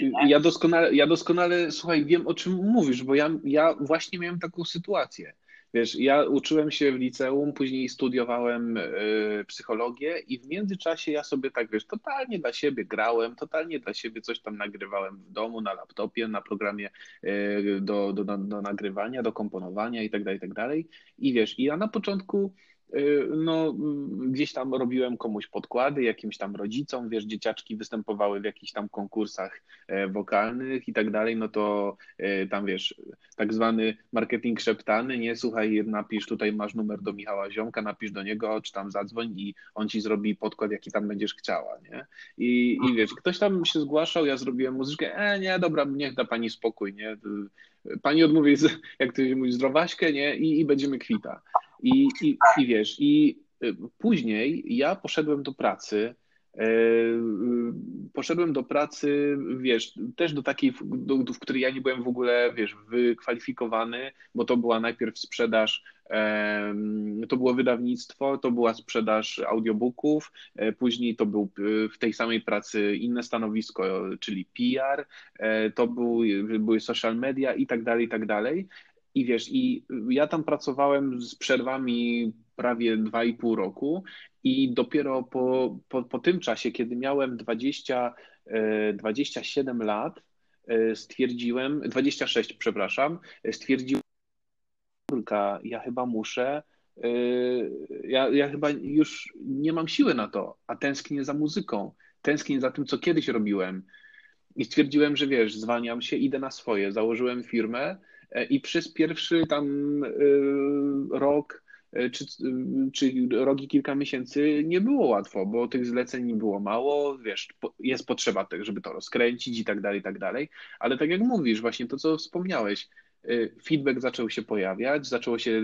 [SPEAKER 2] ja, ja, doskonale, ja doskonale, słuchaj, wiem o czym mówisz, bo ja, ja właśnie miałem taką sytuację. Wiesz, ja uczyłem się w liceum, później studiowałem y, psychologię i w międzyczasie ja sobie tak, wiesz, totalnie dla siebie grałem, totalnie dla siebie coś tam nagrywałem w domu, na laptopie, na programie y, do, do, do, do nagrywania, do komponowania i tak dalej, i tak. I wiesz, i ja na początku no, gdzieś tam robiłem komuś podkłady, jakimś tam rodzicom, wiesz, dzieciaczki występowały w jakichś tam konkursach e, wokalnych i tak dalej, no to e, tam wiesz, tak zwany marketing szeptany, nie, słuchaj, napisz tutaj masz numer do Michała Ziomka, napisz do niego, czy tam zadzwoń i on ci zrobi podkład, jaki tam będziesz chciała, nie? I, i wiesz, ktoś tam się zgłaszał, ja zrobiłem muzyczkę, e, nie, dobra, niech da pani spokój, nie? Pani odmówi, jak to się mówi, zdrowaśkę, nie? I, i będziemy kwita. I, i, i wiesz, i y, później ja poszedłem do pracy. E, y, poszedłem do pracy, wiesz, też do takiej, do, do, w której ja nie byłem w ogóle, wiesz, wykwalifikowany, bo to była najpierw sprzedaż, to było wydawnictwo, to była sprzedaż audiobooków, e, później to był y, w tej samej pracy inne stanowisko, czyli PR, e, to był, były social media i tak dalej, i tak dalej. I wiesz, i ja tam pracowałem z przerwami prawie 2,5 roku i dopiero po, po, po tym czasie, kiedy miałem 20, 27 e, lat, e, stwierdziłem, 26, przepraszam, stwierdziłem, ja chyba muszę, e, ja, ja chyba już nie mam siły na to, a tęsknię za muzyką, tęsknię za tym, co kiedyś robiłem. I stwierdziłem, że wiesz, zwalniam się, idę na swoje. Założyłem firmę, E, i przez pierwszy tam e, rok e, czy, czy rok i kilka miesięcy nie było łatwo, bo tych zleceń było mało, wiesz, jest potrzeba tego, żeby to rozkręcić i tak dalej, i tak dalej, ale tak jak mówisz, właśnie to, co wspomniałeś, feedback zaczął się pojawiać, zaczęło się,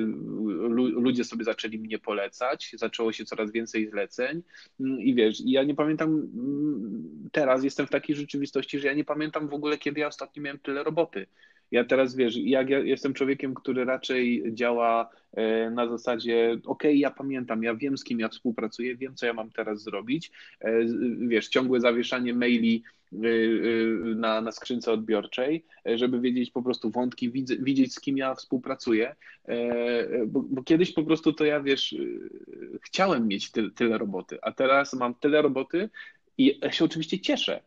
[SPEAKER 2] ludzie sobie zaczęli mnie polecać, zaczęło się coraz więcej zleceń mm, i wiesz, ja nie pamiętam, mm, teraz jestem w takiej rzeczywistości, że ja nie pamiętam w ogóle, kiedy ja ostatnio miałem tyle roboty. Ja teraz wiesz, jak ja jestem człowiekiem, który raczej działa e, na zasadzie, ok, ja pamiętam, ja wiem z kim ja współpracuję, wiem co ja mam teraz zrobić. E, wiesz, ciągłe zawieszanie maili e, na, na skrzynce odbiorczej, żeby wiedzieć po prostu wątki, widzieć z kim ja współpracuję, bo, bo kiedyś po prostu to ja, wiesz, chciałem mieć tyle, roboty, a teraz mam tyle roboty i się oczywiście cieszę,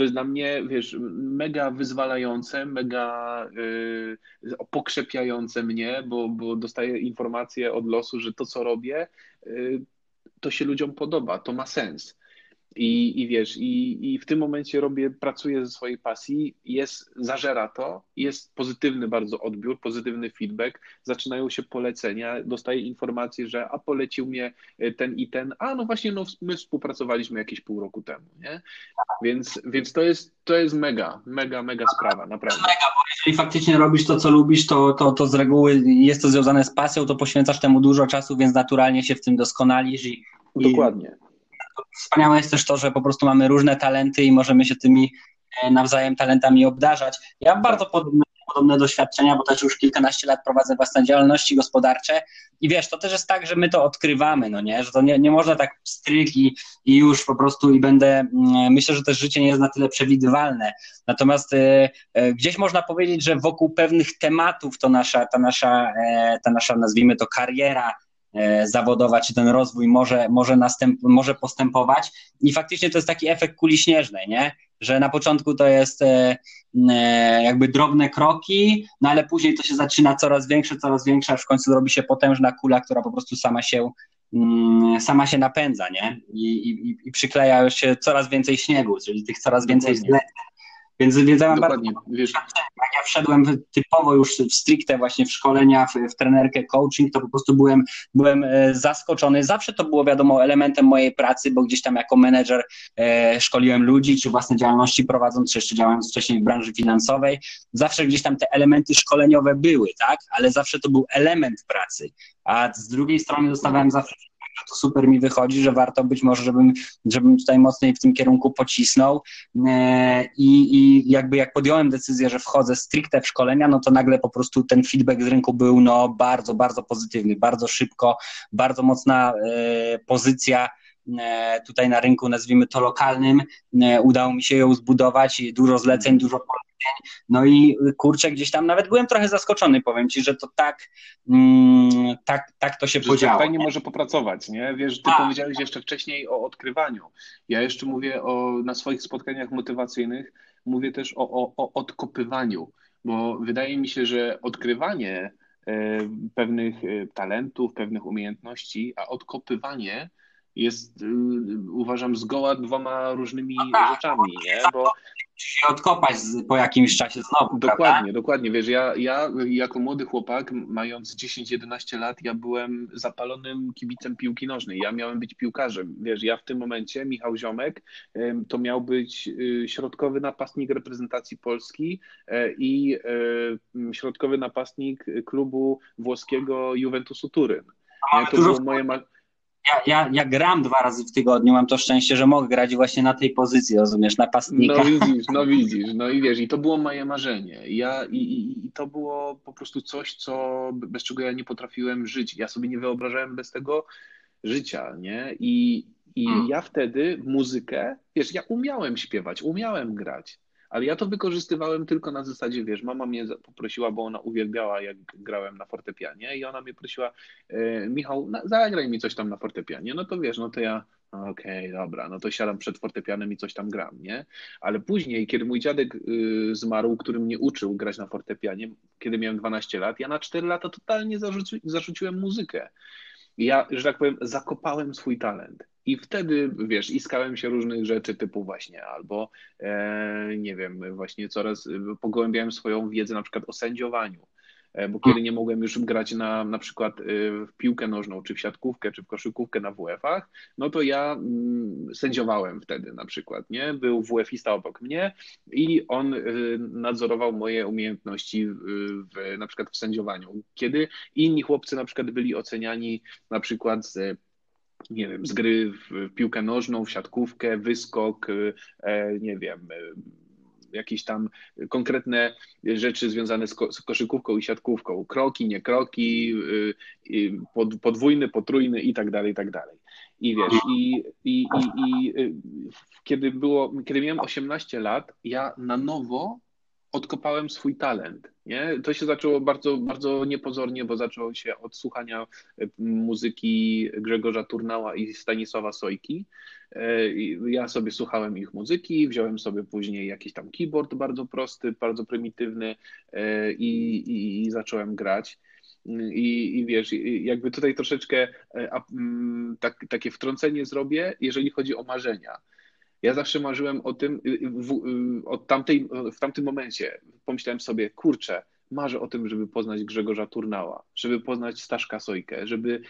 [SPEAKER 2] to jest dla mnie, wiesz, mega wyzwalające, mega y, pokrzepiające mnie, bo, bo dostaję informacje od losu, że to, co robię, y, to się ludziom podoba, to ma sens. I, i wiesz, i, i w tym momencie robię, pracuję ze swojej pasji, jest, zażera to, jest pozytywny bardzo odbiór, pozytywny feedback, zaczynają się polecenia, dostaję informacje, że a polecił mnie e, ten i ten, a no właśnie, no my współpracowaliśmy jakieś pół roku temu, nie? Więc, więc to jest, to jest mega, mega, mega sprawa, naprawdę.
[SPEAKER 3] Mega, bo jeżeli faktycznie robisz to, co lubisz, to, to, to z reguły jest to związane z pasją, to poświęcasz temu dużo czasu, więc naturalnie się w tym doskonalisz i,
[SPEAKER 2] Dokładnie.
[SPEAKER 3] Wspaniałe jest też to, że po prostu mamy różne talenty i możemy się tymi e, nawzajem talentami obdarzać. Ja bardzo podobne, podobne doświadczenia, bo też już kilkanaście lat prowadzę własne działalności gospodarcze i wiesz, to też jest tak, że my to odkrywamy, no nie, że to nie, nie można tak stryk i, i już po prostu i będę, mm, myślę, że też życie nie jest na tyle przewidywalne, natomiast e, e, gdzieś można powiedzieć, że wokół pewnych tematów to nasza, ta nasza, e, ta nasza nazwijmy to kariera, zawodowa, czy ten rozwój może, może, następ, może postępować. I faktycznie to jest taki efekt kuli śnieżnej, nie? że na początku to jest e, e, jakby drobne kroki, no ale później to się zaczyna coraz większe, coraz większe, aż w końcu robi się potężna kula, która po prostu sama się, mm, sama się napędza, nie? I, i, i przykleja się coraz więcej śniegu, czyli tych coraz więcej zleceń, więc, więc ja mam Dokładnie. bardzo wiesz. Jak ja wszedłem typowo już w stricte właśnie w szkolenia, w, w trenerkę coaching, to po prostu byłem, byłem e, zaskoczony. Zawsze to było wiadomo elementem mojej pracy, bo gdzieś tam jako menedżer e, szkoliłem ludzi, czy własne działalności prowadząc, czy jeszcze działając wcześniej w branży finansowej. Zawsze gdzieś tam te elementy szkoleniowe były, tak? Ale zawsze to był element pracy. A z drugiej strony dostawałem zawsze że to super mi wychodzi, że warto być może, żebym, żebym tutaj mocniej w tym kierunku pocisnął. E, i, i jakby jak podjąłem decyzję, że wchodzę stricte w szkolenia, no to nagle po prostu ten feedback z rynku był no bardzo, bardzo pozytywny, bardzo szybko, bardzo mocna e, pozycja e, tutaj na rynku, nazwijmy to lokalnym, udało mi się ją zbudować, dużo zleceń, dużo no i kurczę, gdzieś tam nawet byłem trochę zaskoczony, powiem ci, że to tak, mm, tak, tak to się że podziało.
[SPEAKER 2] Fajnie może popracować, nie? Wiesz, ty A. powiedziałeś jeszcze wcześniej o odkrywaniu. Ja jeszcze mówię o, na swoich spotkaniach motywacyjnych, mówię też o, o, o odkopywaniu, bo wydaje mi się, że odkrywanie e, pewnych e, talentów, pewnych umiejętności, a odkopywanie jest, y, uważam, zgoła dwoma różnymi no tak, rzeczami, nie?
[SPEAKER 3] Bo się odkopać po jakimś czasie znowu.
[SPEAKER 2] Dokładnie,
[SPEAKER 3] prawda?
[SPEAKER 2] dokładnie. Wiesz, ja, ja jako młody chłopak, mając 10-11 lat, ja byłem zapalonym kibicem piłki nożnej. Ja miałem być piłkarzem. Wiesz, ja w tym momencie, Michał Ziomek, to miał być y, środkowy napastnik reprezentacji Polski e, i e, środkowy napastnik klubu włoskiego Juventusu Turyn. To było moje
[SPEAKER 3] ja, ja, ja gram dwa razy w tygodniu, mam to szczęście, że mogę grać właśnie na tej pozycji, rozumiesz, napastnika.
[SPEAKER 2] No widzisz, no widzisz, no i wiesz, i to było moje marzenie. Ja, i, i, I to było po prostu coś, co, bez czego ja nie potrafiłem żyć. Ja sobie nie wyobrażałem bez tego życia, nie? I, i hmm. ja wtedy muzykę, wiesz, ja umiałem śpiewać, umiałem grać, ale ja to wykorzystywałem tylko na zasadzie, wiesz, mama mnie poprosiła, bo ona uwielbiała, jak grałem na fortepianie i ona mnie prosiła, e, Michał, zagraj mi coś tam na fortepianie. No to wiesz, no to ja, okej, okay, dobra, no to siadam przed fortepianem i coś tam gram, nie? Ale później, kiedy mój dziadek y, zmarł, który mnie uczył grać na fortepianie, kiedy miałem 12 lat, ja na 4 lata totalnie zarzuci, zarzuciłem muzykę. ja, że tak powiem, zakopałem swój talent. I wtedy, wiesz, iskałem się różnych rzeczy typu właśnie, albo e, nie wiem, właśnie coraz pogłębiałem swoją wiedzę na przykład o sędziowaniu, e, bo kiedy nie mogłem już grać na, na przykład e, w piłkę nożną, czy w siatkówkę, czy w koszykówkę na WF-ach, no to ja mm, sędziowałem wtedy na przykład, nie? Był WF-ista obok mnie i on e, nadzorował moje umiejętności w, w, na przykład w sędziowaniu. Kiedy inni chłopcy na przykład byli oceniani na przykład z nie wiem, z gry w piłkę nożną, w siatkówkę, wyskok, e, nie wiem, e, jakieś tam konkretne rzeczy związane z, ko z koszykówką i siatkówką, kroki, nie kroki, e, podwójny, potrójny i tak dalej, i tak dalej. I wiesz, i, i, i, i kiedy było, kiedy miałem 18 lat, ja na nowo odkopałem swój talent. Nie? To się zaczęło bardzo, bardzo niepozornie, bo zaczęło się od słuchania e, muzyki Grzegorza Turnała i Stanisława Sojki. E, ja sobie słuchałem ich muzyki, wziąłem sobie później jakiś tam keyboard bardzo prosty, bardzo prymitywny e, i, i, i zacząłem grać. I, I wiesz, jakby tutaj troszeczkę tak, takie wtrącenie zrobię, jeżeli chodzi o marzenia Ja zawsze marzyłem o tym, w, od tamtej, w tamtym momencie pomyślałem sobie, kurczę, marzę o tym, żeby poznać Grzegorza Turnała, żeby poznać Staszka Sojkę, żeby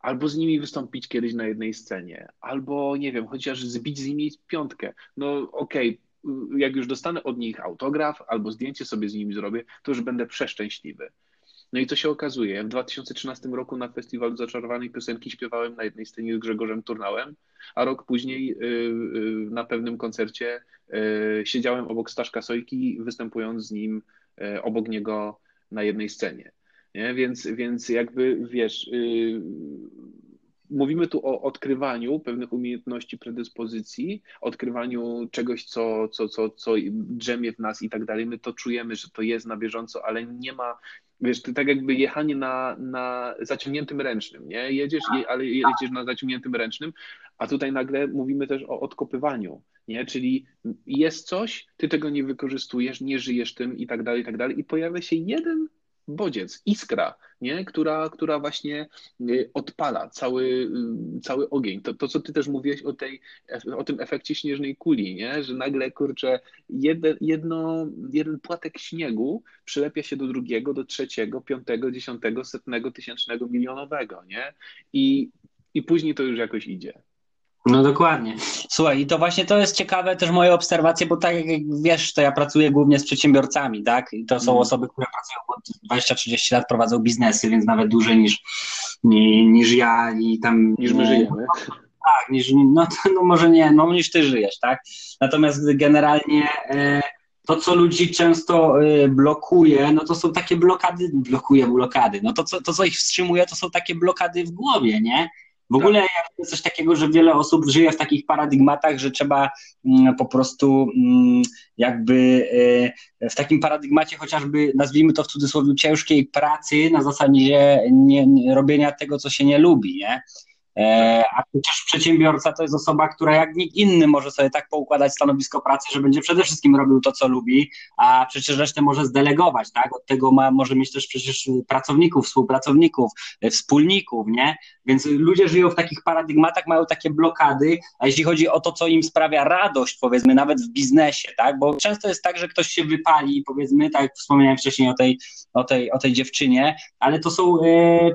[SPEAKER 2] albo z nimi wystąpić kiedyś na jednej scenie, albo nie wiem, chociaż zbić z nimi piątkę. No okej, okay, jak już dostanę od nich autograf albo zdjęcie sobie z nimi zrobię, to już będę przeszczęśliwy. No i co się okazuje? W 2013 roku na Festiwalu Zaczarowanej Piosenki śpiewałem na jednej scenie z Grzegorzem Turnałem, a rok później y, y, na pewnym koncercie y, siedziałem obok Staszka Sojki, występując z nim obok niego na jednej scenie. Nie? Więc, więc jakby wiesz, mówimy tu o odkrywaniu pewnych umiejętności, predyspozycji, odkrywaniu czegoś, co, co, co, co drzemie w nas i tak dalej. My to czujemy, że to jest na bieżąco, ale nie ma, wiesz, to tak jakby jechanie na, na zaciągniętym ręcznym, nie? Jedziesz, ale jedziesz na zaciągniętym ręcznym, a tutaj nagle mówimy też o odkopywaniu, nie? Czyli jest coś, ty tego nie wykorzystujesz, nie żyjesz tym i tak dalej, i tak dalej i pojawia się jeden bodziec, iskra, nie? Która, która właśnie y, odpala cały, y, cały ogień. To, to, co ty też mówiłeś o, tej, o tym efekcie śnieżnej kuli, nie? że nagle, kurczę, jedno, jedno, jeden płatek śniegu przylepia się do drugiego, do trzeciego, piątego, dziesiątego, setnego, tysięcznego, milionowego, nie? I, i później to już jakoś idzie.
[SPEAKER 3] No dokładnie. Słuchaj, i to właśnie to jest ciekawe też moje obserwacje, bo tak jak wiesz, to ja pracuję głównie z przedsiębiorcami, tak? I to są mm. osoby, które pracują od 20-30 lat, prowadzą biznesy, więc nawet dłużej niż, niż ja i tam.
[SPEAKER 2] Niż my żyjemy.
[SPEAKER 3] Tak, niż, no, to, no może nie, no niż ty żyjesz, tak? Natomiast generalnie e, to, co ludzi często e, blokuje, no to są takie blokady, blokuje blokady, no to, co, to, co ich wstrzymuje, to są takie blokady w głowie, nie? W ogóle jest coś takiego, że wiele osób żyje w takich paradygmatach, że trzeba mm, po prostu mm, jakby e, w takim paradygmacie chociażby, nazwijmy to w cudzysłowie, ciężkiej pracy na zasadzie nie, nie, robienia tego, co się nie lubi, nie? E, a przecież przedsiębiorca to jest osoba, która jak nikt inny może sobie tak poukładać stanowisko pracy, że będzie przede wszystkim robił to, co lubi, a przecież resztę może zdelegować, tak? Od tego ma, może mieć też przecież pracowników, współpracowników, e, wspólników, nie? Więc ludzie żyją w takich paradygmatach, mają takie blokady, a jeśli chodzi o to, co im sprawia radość, powiedzmy, nawet w biznesie, tak? Bo często jest tak, że ktoś się wypali, powiedzmy, tak jak wspomniałem wcześniej o tej, o tej, o tej dziewczynie, ale to są e,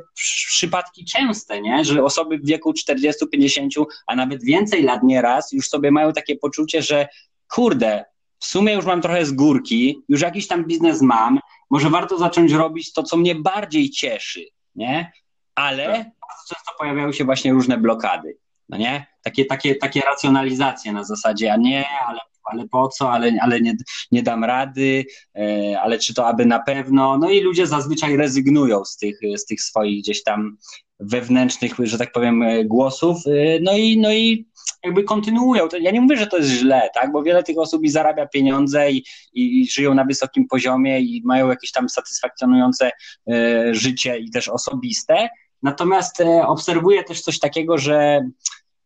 [SPEAKER 3] przypadki częste, nie? Że osoby w wieku 40, 50, a nawet więcej lat nieraz już sobie mają takie poczucie, że kurde, w sumie już mam trochę z górki, już jakiś tam biznes mam, może warto zacząć robić to, co mnie bardziej cieszy, nie? Ale tak. często pojawiają się właśnie różne blokady, no nie? Takie, takie, takie racjonalizacje na zasadzie, a nie, ale ale po co, ale, ale nie, nie dam rady, e, ale czy to aby na pewno. No i ludzie zazwyczaj rezygnują z tych, z tych swoich gdzieś tam wewnętrznych, że tak powiem, e, głosów, e, no i, no i jakby kontynuują. Ja nie mówię, że to jest źle, tak, bo wiele tych osób i zarabia pieniądze i, i, i żyją na wysokim poziomie i mają jakieś tam satysfakcjonujące życie i też osobiste, natomiast obserwuję też coś takiego, że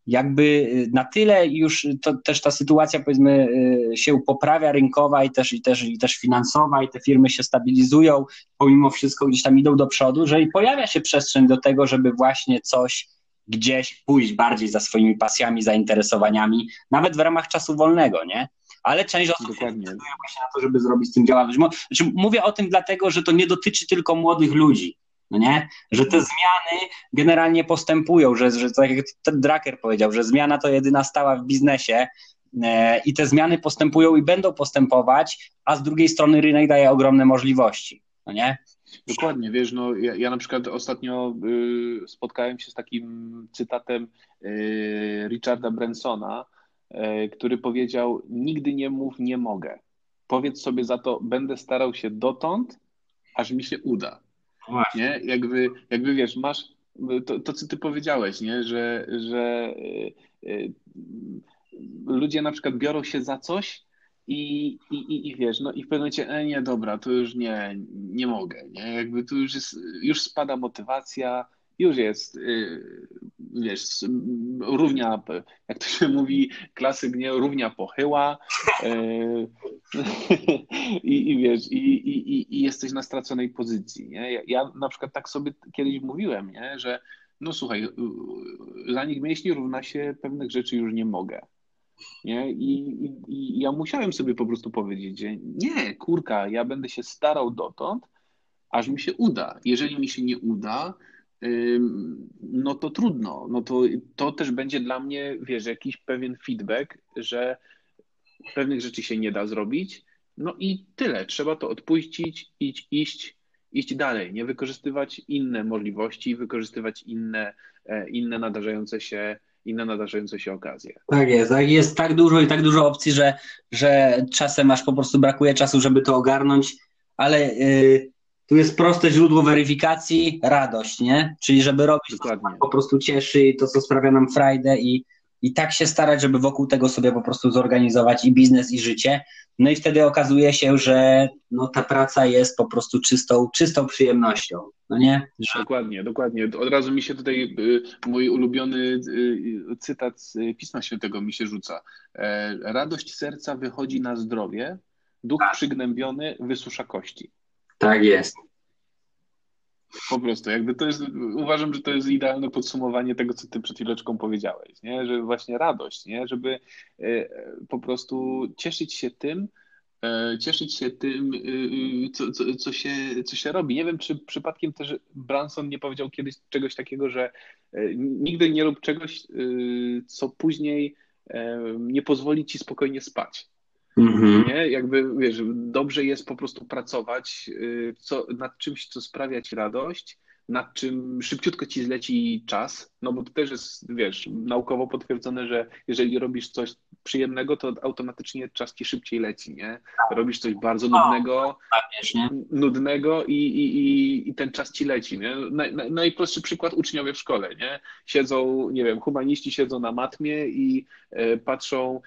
[SPEAKER 3] jakby y, na tyle już to, też ta sytuacja powiedzmy y, się poprawia rynkowa i też, i, też, i też finansowa i te firmy się stabilizują, pomimo wszystko gdzieś tam idą do przodu, że i pojawia się przestrzeń do tego, żeby właśnie coś gdzieś pójść bardziej za swoimi pasjami, zainteresowaniami, nawet w ramach czasu wolnego, nie? Ale część osób decyduje właśnie na to, żeby zrobić z tym działalność. Znaczy, mówię o tym dlatego, że to nie dotyczy tylko młodych ludzi no nie? Że te zmiany generalnie postępują, że, że tak jak Drucker powiedział, że zmiana to jedyna stała w biznesie e, i te zmiany postępują i będą postępować, a z drugiej strony rynek daje ogromne możliwości, no nie?
[SPEAKER 2] Dokładnie, wiesz, no ja, ja na przykład ostatnio y, spotkałem się z takim cytatem y, Richarda Bransona, y, który powiedział: Nigdy nie mów, nie mogę. Powiedz sobie za to, będę starał się dotąd, aż mi się uda. Nie? Jakby, jakby wiesz, masz to, to, co ty powiedziałeś, nie? Że, że y, y, ludzie na przykład biorą się za coś i, i, i wiesz, no i w pewnym momencie, e, nie, dobra, to już nie, nie mogę, nie? Jakby tu już jest, już spada motywacja, już jest, y, wiesz, równia, jak to się mówi, klasyk, nie, równia pochyła y, i, i wiesz, i, i, i jesteś na straconej pozycji, nie? Ja, ja na przykład tak sobie kiedyś mówiłem, nie, że no słuchaj, zanik mięśni równa się pewnych rzeczy już nie mogę. Nie? I, i, I ja musiałem sobie po prostu powiedzieć, że nie, kurka, ja będę się starał dotąd, aż mi się uda. Jeżeli mi się nie uda, no to trudno. No to, to też będzie dla mnie, wiesz, jakiś pewien feedback, że pewnych rzeczy się nie da zrobić. No i tyle. Trzeba to odpuścić, iść, iść, iść dalej, nie wykorzystywać inne możliwości, wykorzystywać inne, e, inne nadarzające się inne nadarzające się okazje.
[SPEAKER 3] Tak jest, tak jest tak dużo i tak dużo opcji, że, że czasem aż po prostu brakuje czasu, żeby to ogarnąć, ale yy, tu jest proste źródło weryfikacji, radość, nie? Czyli żeby robić Dokładnie. to, co po prostu cieszy i to, co sprawia nam frajdę i, i tak się starać, żeby wokół tego sobie po prostu zorganizować i biznes, i życie. No i wtedy okazuje się, że no, ta praca jest po prostu czystą, czystą przyjemnością. No nie?
[SPEAKER 2] Że... Dokładnie, dokładnie. Od razu mi się tutaj y, mój ulubiony y, cytat z Pisma Świętego mi się rzuca. E, radość serca wychodzi na zdrowie, duch tak. przygnębiony wysusza kości.
[SPEAKER 3] Tak jest.
[SPEAKER 2] Po prostu, jakby to jest, uważam, że to jest idealne podsumowanie tego, co ty przed chwileczką powiedziałeś, nie? że właśnie radość, nie? żeby e, po prostu cieszyć się tym, e, cieszyć się tym, e, co, co, co, się, co się robi. Nie wiem, czy przypadkiem też Branson nie powiedział kiedyś czegoś takiego, że nigdy nie rób czegoś, co później nie pozwoli ci spokojnie spać. Mhm. Nie? Jakby, wiesz, dobrze jest po prostu pracować y, co, nad czymś, co sprawia ci radość, nad czym szybciutko ci zleci czas, no bo to też jest, wiesz, naukowo potwierdzone, że jeżeli robisz coś przyjemnego, to automatycznie czas ci szybciej leci, nie? Robisz coś bardzo nudnego, nudnego i, i, i, i ten czas ci leci, nie? Naj, naj, najprostszy przykład uczniowie w szkole, nie? Siedzą, nie wiem, humaniści siedzą na matmie i e, patrzą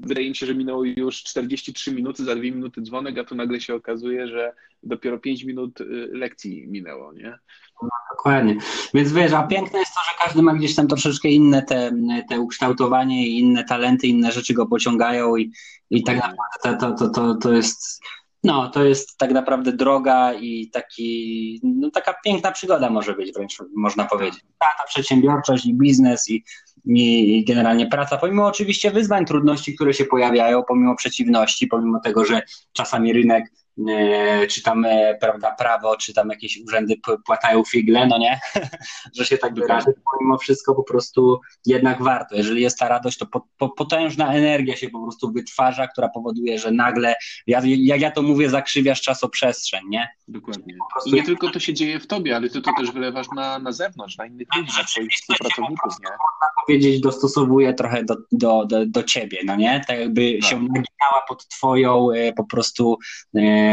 [SPEAKER 2] wydaje mi się, że minęło już 43 minuty, za dwie minuty dzwonek, a tu nagle się okazuje, że dopiero 5 minut y, lekcji minęło, nie?
[SPEAKER 3] No, dokładnie. Więc wiesz, a piękne jest to, że każdy ma gdzieś tam troszeczkę inne te, te ukształtowanie i inne talenty, inne rzeczy go pociągają i, i tak naprawdę to, to, to, to jest no, to jest tak naprawdę droga i taki, no, taka piękna przygoda może być wręcz, można powiedzieć. Ta, ta przedsiębiorczość i biznes i, i generalnie praca, pomimo oczywiście wyzwań, trudności, które się pojawiają, pomimo przeciwności, pomimo tego, że czasami rynek czy tam, e, prawda, prawo, czy tam jakieś urzędy płatają figle, no nie, że się tak wyrażę, pomimo wszystko po prostu jednak warto. Jeżeli jest ta radość, to po, po, potężna energia się po prostu wytwarza, która powoduje, że nagle, ja, jak ja to mówię, zakrzywiasz czasoprzestrzeń, nie?
[SPEAKER 2] Dokładnie. I nie tylko to się dzieje w tobie, ale ty to też wylewasz na, na zewnątrz, na innych ludzi, na swoich współpracowników, nie? Można
[SPEAKER 3] powiedzieć, dostosowuje trochę do, do, do, do ciebie, no nie? Tak jakby tak. się naginała pod twoją e, po prostu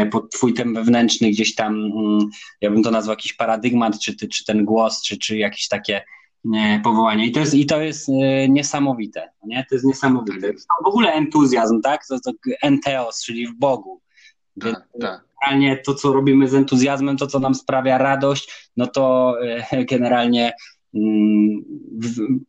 [SPEAKER 3] pod twój ten wewnętrzny gdzieś tam, mm, ja bym to nazwał jakiś paradygmat, czy, czy ten głos, czy, czy jakieś takie powołanie. I to jest, i to jest e, niesamowite, nie? To jest niesamowite. To w ogóle entuzjazm, tak? To, to enteos, czyli w Bogu. Tak, tak. Generalnie to, co robimy z entuzjazmem, to, co nam sprawia radość, no to e, generalnie mm,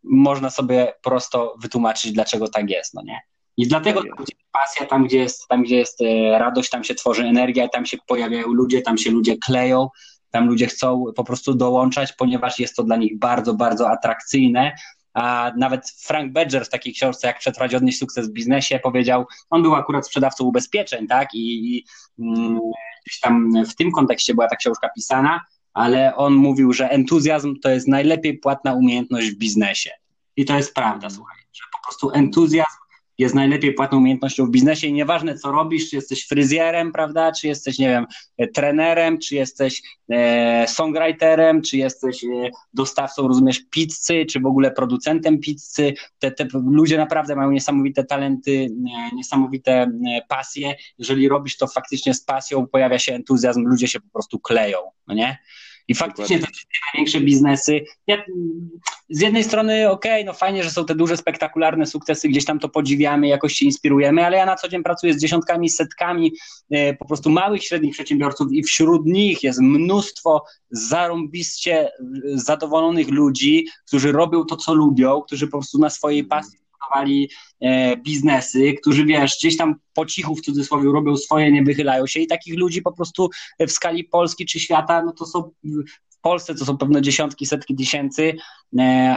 [SPEAKER 3] można sobie prosto wytłumaczyć, dlaczego tak jest, no nie? I dlatego tam, gdzie jest pasja, tam gdzie jest, tam, gdzie jest e, radość, tam się tworzy energia, tam się pojawiają ludzie, tam się ludzie kleją, tam ludzie chcą po prostu dołączać, ponieważ jest to dla nich bardzo, bardzo atrakcyjne. A nawet Frank Badger w takiej książce, jak przetrwać odnieść sukces w biznesie, powiedział, on był akurat sprzedawcą ubezpieczeń, tak? I, i mm, gdzieś tam w tym kontekście była ta książka pisana, ale on mówił, że entuzjazm to jest najlepiej płatna umiejętność w biznesie. I to jest prawda, słuchaj, że po prostu entuzjazm jest najlepiej płatną umiejętnością w biznesie i nieważne co robisz, czy jesteś fryzjerem, prawda, czy jesteś, nie wiem, trenerem, czy jesteś e, songwriterem, czy jesteś e, dostawcą, rozumiesz, pizzy, czy w ogóle producentem pizzy, te, te ludzie naprawdę mają niesamowite talenty, e, niesamowite e, pasje, jeżeli robisz to faktycznie z pasją, pojawia się entuzjazm, ludzie się po prostu kleją, no nie? I faktycznie Dokładnie. te największe biznesy, ja, z jednej strony okej, okay, no fajnie, że są te duże, spektakularne sukcesy, gdzieś tam to podziwiamy, jakoś się inspirujemy, ale ja na co dzień pracuję z dziesiątkami, setkami e, po prostu małych, średnich przedsiębiorców i wśród nich jest mnóstwo zarąbiście zadowolonych ludzi, którzy robią to, co lubią, którzy po prostu na swojej pasji budowali e, biznesy, którzy wiesz, gdzieś tam po cichu w cudzysłowie robią swoje, nie wychylają się i takich ludzi po prostu w skali Polski czy świata, no to są Polsce to są pewno dziesiątki, setki tysięcy,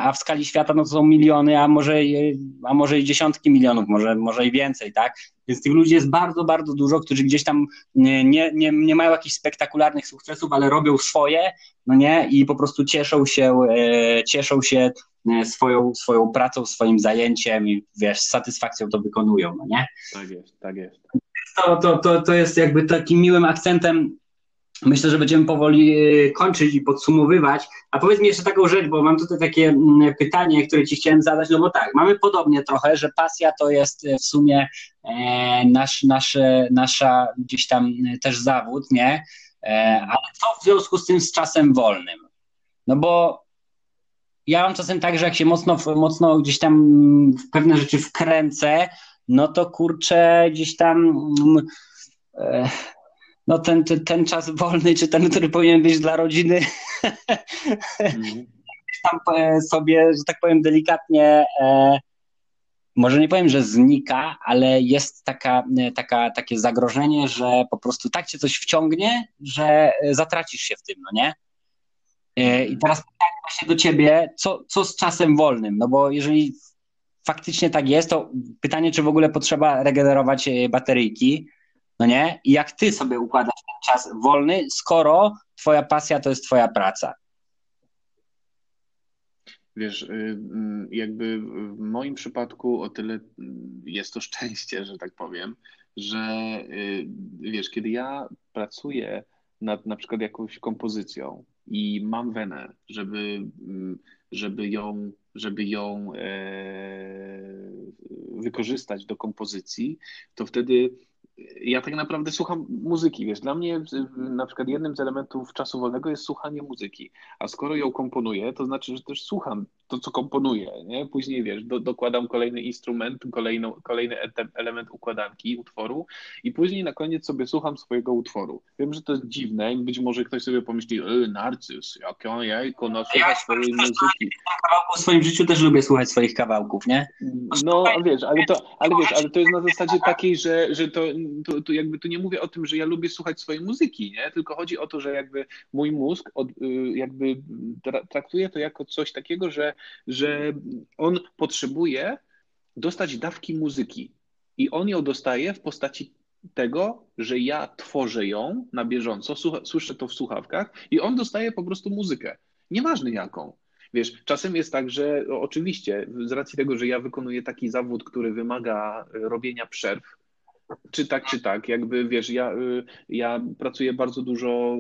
[SPEAKER 3] a w skali świata no to są miliony, a może, a może i dziesiątki milionów, może, może i więcej, tak? Więc tych ludzi jest bardzo, bardzo dużo, którzy gdzieś tam nie, nie, nie mają jakichś spektakularnych sukcesów, ale robią swoje, no nie, i po prostu cieszą się, cieszą się swoją, swoją pracą, swoim zajęciem i wiesz, z satysfakcją to wykonują, no nie?
[SPEAKER 2] Tak jest, tak jest.
[SPEAKER 3] To, to, to, to jest jakby takim miłym akcentem Myślę, że będziemy powoli e, kończyć i podsumowywać. A powiedz mi jeszcze taką rzecz, bo mam tutaj takie mm, pytanie, które Ci chciałem zadać. No bo tak, mamy podobnie trochę, że pasja to jest e, w sumie e, nasz, nasze, nasza gdzieś tam też zawód, nie? Ale co w związku z tym z czasem wolnym? No bo ja mam czasem tak, że jak się mocno, mocno gdzieś tam w pewne rzeczy wkręcę, no to kurczę gdzieś tam. No ten, ten, ten czas wolny, czy ten, który powinien być dla rodziny, mm. tam e, sobie, że tak powiem delikatnie, e, może nie powiem, że znika, ale jest taka, e, taka, takie zagrożenie, że po prostu tak cię coś wciągnie, że zatracisz się w tym, no nie? I teraz pytanie właśnie do ciebie, co, co z czasem wolnym? No bo jeżeli faktycznie tak jest, to pytanie, czy w ogóle potrzeba regenerować bateryjki, no nie? I jak ty sobie układasz ten czas wolny, skoro twoja pasja to jest twoja praca?
[SPEAKER 2] Wiesz, y, mm, jakby w moim przypadku o tyle jest to szczęście, że tak powiem, że y, wiesz, kiedy ja pracuję nad na przykład jakąś kompozycją i mam wenę, żeby, mm, żeby ją, żeby ją e, wykorzystać do kompozycji, to wtedy ja tak naprawdę słucham muzyki, wiesz, dla mnie na przykład jednym z elementów czasu wolnego jest słuchanie muzyki, a skoro ją komponuję, to znaczy, że też słucham to, co komponuję, nie? Później, wiesz, do, dokładam kolejny instrument, kolejną, kolejny element układanki utworu i później na koniec sobie słucham swojego utworu. Wiem, że to jest dziwne i być może ktoś sobie pomyśli, e, narcyz, jak on jajko, no słucha swojej muzyki.
[SPEAKER 3] W swoim życiu też lubię słuchać swoich kawałków, nie?
[SPEAKER 2] No, wiesz, ale to, ale wiesz, ale to jest na zasadzie takiej, że, że to, to, to jakby tu nie mówię o tym, że ja lubię słuchać swojej muzyki, nie? Tylko chodzi o to, że jakby mój mózg od, y, jakby traktuje to jako coś takiego, że że on potrzebuje dostać dawki muzyki i on ją dostaje w postaci tego, że ja tworzę ją na bieżąco, słyszę to w słuchawkach i on dostaje po prostu muzykę, nieważne jaką. Wiesz, czasem jest tak, że oczywiście z racji tego, że ja wykonuję taki zawód, który wymaga robienia przerw, czy tak, czy tak, jakby wiesz, ja, ja pracuję bardzo dużo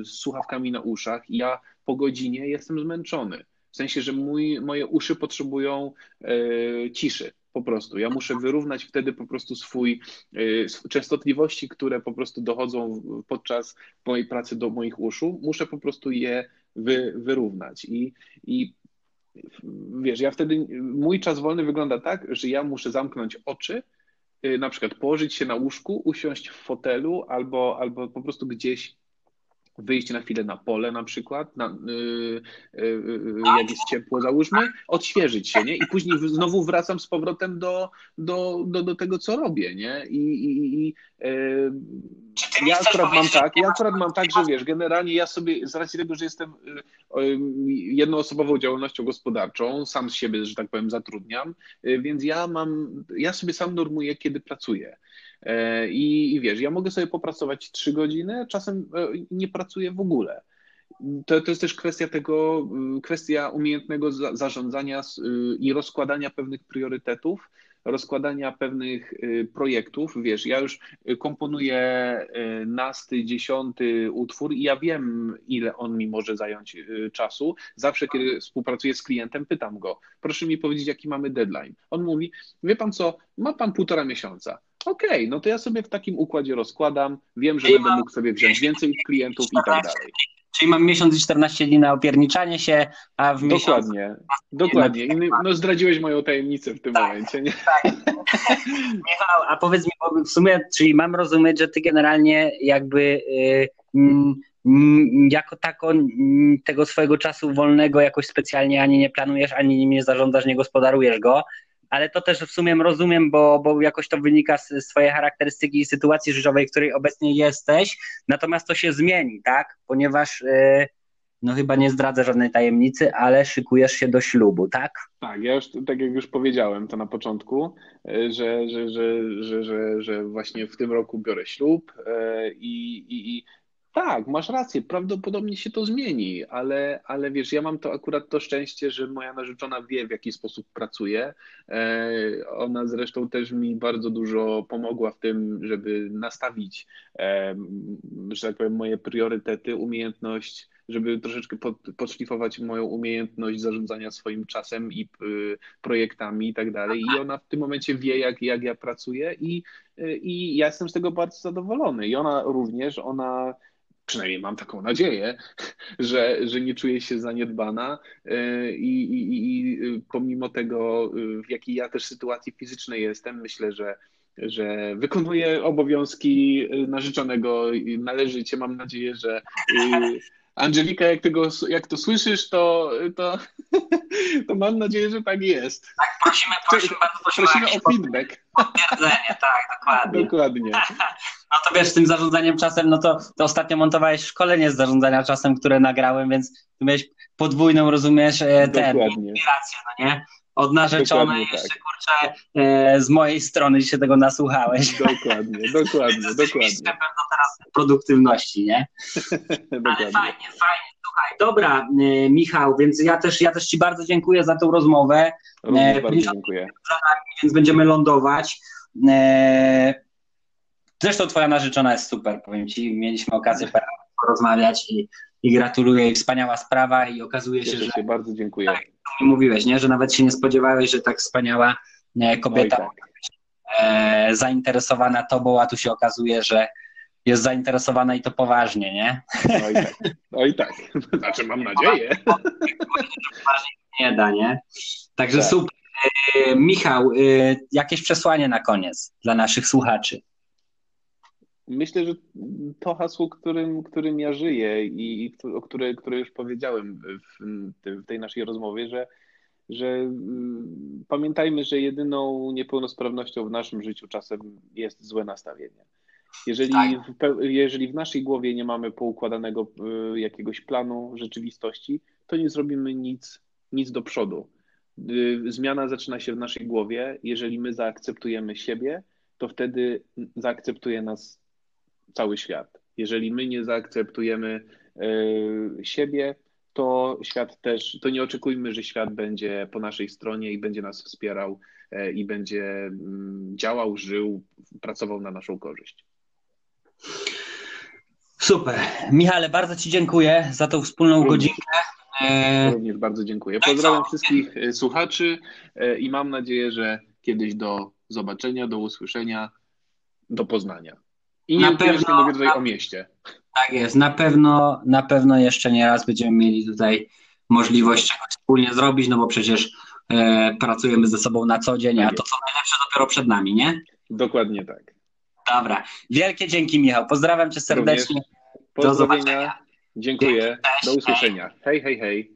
[SPEAKER 2] y, z słuchawkami na uszach i ja po godzinie jestem zmęczony. W sensie, że mój, moje uszy potrzebują e, ciszy po prostu. Ja muszę wyrównać wtedy po prostu swój e, częstotliwości, które po prostu dochodzą podczas mojej pracy do moich uszu. Muszę po prostu je wy, wyrównać. I, I wiesz, ja wtedy, mój czas wolny wygląda tak, że ja muszę zamknąć oczy, e, na przykład położyć się na łóżku, usiąść w fotelu albo, albo po prostu gdzieś wyjść na chwilę na pole na przykład, na, yy, yy, jak jest ciepło załóżmy, odświeżyć się, nie? I później znowu wracam z powrotem do, do, do, do tego, co robię, nie? I, i, i yy, ja akurat mam tak, ja akurat mam tak, że wiesz, generalnie ja sobie, z racji tego, że jestem y, y, jednoosobową działalnością gospodarczą, sam z siebie, że tak powiem, zatrudniam, więc ja mam, ja sobie sam normuję, kiedy pracuję. E, I, I wiesz, ja mogę sobie popracować trzy godziny, czasem e, nie pracuję w ogóle. To, to jest też kwestia tego, y, kwestia umiejętnego za, zarządzania y, i rozkładania pewnych priorytetów, rozkładania pewnych y, projektów. Wiesz, ja już komponuję nasty, dziesiąty utwór i ja wiem, ile on mi może zająć czasu. Zawsze, kiedy współpracuję z klientem, pytam go, proszę mi powiedzieć, jaki mamy deadline. On mówi, wie pan co, ma pan półtora miesiąca okej, okay, no to ja sobie w takim układzie rozkładam, wiem, że będę mógł sobie wziąć więcej klientów i tak dalej.
[SPEAKER 3] Czyli mam miesiąc i 14 dni na opierniczanie się, a w
[SPEAKER 2] miesiąc... Dokładnie, dokładnie. No zdradziłeś moją tajemnicę w tym tak, momencie, nie? Tak.
[SPEAKER 3] Michał, a powiedz mi, bo w sumie, czyli mam rozumieć, że ty generalnie jakby... Yy, jako tako tego swojego czasu wolnego jakoś specjalnie ani nie planujesz, ani nim nie zarządzasz, nie gospodarujesz go, ale to też w sumie rozumiem, bo, bo jakoś to wynika z, swojej charakterystyki i sytuacji życiowej, w której obecnie jesteś, natomiast to się zmieni, tak? Ponieważ yy, no chyba nie zdradzę żadnej tajemnicy, ale szykujesz się do ślubu, tak?
[SPEAKER 2] Tak, ja już, tak jak już powiedziałem to na początku, e, że, że, że, że, że, że właśnie w tym roku biorę ślub e, i, i, i tak, masz rację, prawdopodobnie się to zmieni, ale, ale wiesz, ja mam to akurat to szczęście, że moja narzeczona wie, w jaki sposób pracuję. E, ona zresztą też mi bardzo dużo pomogła w tym, żeby nastawić, że tak powiem, moje priorytety, umiejętność żeby troszeczkę pod, podszlifować moją umiejętność zarządzania swoim czasem i y, projektami i tak dalej. I ona w tym momencie wie, jak, jak ja pracuję i, y, i ja jestem z tego bardzo zadowolony. I ona również, ona przynajmniej mam taką nadzieję, że, że nie czuje się zaniedbana y, i, i, i pomimo tego, w jakiej ja też sytuacji fizycznej jestem, myślę, że że wykonuje obowiązki narzeczonego należycie. Mam nadzieję, że Angelika, jak, tego, jak to słyszysz, to, to, to mam nadzieję, że tak jest.
[SPEAKER 3] Tak, prosimy, prosimy, prosimy,
[SPEAKER 2] prosimy o feedback.
[SPEAKER 3] Potwierdzenie, tak, dokładnie.
[SPEAKER 2] Dokładnie.
[SPEAKER 3] No to wiesz, z tym zarządzaniem czasem, no to, to ostatnio montowałeś szkolenie z zarządzania czasem, które nagrałem, więc tu miałeś podwójną, rozumiesz, e, ten, inspirację, no nie? Od narzeczonej, jeszcze tak. kurczę, e, z mojej strony się tego nasłuchałeś.
[SPEAKER 2] Dokładnie, dokładnie, dokładnie.
[SPEAKER 3] Pewno teraz produktywności, nie? Ale fajnie, fajnie, słuchaj. Dobra, e, Michał, więc ja też, ja też Ci bardzo dziękuję za tą rozmowę.
[SPEAKER 2] Również e, bardzo dziękuję.
[SPEAKER 3] Więc będziemy lądować. Zresztą Twoja narzeczona jest super, powiem Ci. Mieliśmy okazję porozmawiać i, i gratuluję. I wspaniała sprawa i okazuje się,
[SPEAKER 2] Cieszę
[SPEAKER 3] że...
[SPEAKER 2] bardzo dziękuję. Tak,
[SPEAKER 3] mówiłeś, nie? że nawet się nie spodziewałeś, że tak wspaniała e, kobieta tak. e, zainteresowana tobą, a tu się okazuje, że jest zainteresowana i to poważnie, nie?
[SPEAKER 2] Oj tak, oj tak. Znaczy mam nadzieję.
[SPEAKER 3] Nie da, nie? Także tak. super. E, Michał, jakieś przesłanie na koniec dla naszych słuchaczy?
[SPEAKER 2] Myślę, że to hasło, którym, którym ja żyję i, i o które, które już powiedziałem w, w tej naszej rozmowie, że, że mm, pamiętajmy, że jedyną niepełnosprawnością w naszym życiu czasem jest złe nastawienie. Jeżeli, tak. w, jeżeli w naszej głowie nie mamy poukładanego y, jakiegoś planu rzeczywistości, to nie zrobimy nic, nic do przodu. Y, zmiana zaczyna się w naszej głowie. Jeżeli my zaakceptujemy siebie, to wtedy zaakceptuje nas cały świat. Jeżeli my nie zaakceptujemy e, siebie, to świat też, to nie oczekujmy, że świat będzie po naszej stronie i będzie nas wspierał e, i będzie mm, działał, żył, pracował na naszą korzyść.
[SPEAKER 3] Super. Michale, bardzo Ci dziękuję za tą wspólną Również. godzinkę.
[SPEAKER 2] E, Również bardzo dziękuję. No Pozdrawiam wszystkich słuchaczy i mam nadzieję, że kiedyś do zobaczenia, do usłyszenia, do poznania. I nie pewno, mówię tutaj na, o mieście.
[SPEAKER 3] Tak jest, na pewno, na pewno jeszcze nie raz będziemy mieli tutaj możliwość czegoś wspólnie zrobić, no bo przecież e, pracujemy ze sobą na co dzień, tak a to co najlepsze dopiero przed nami, nie?
[SPEAKER 2] Dokładnie tak.
[SPEAKER 3] Dobra. Wielkie dzięki, Michał. Pozdrawiam cię serdecznie.
[SPEAKER 2] Do zobaczenia. Dziękuję. Dzięki, Do usłyszenia. hej, hej. hej.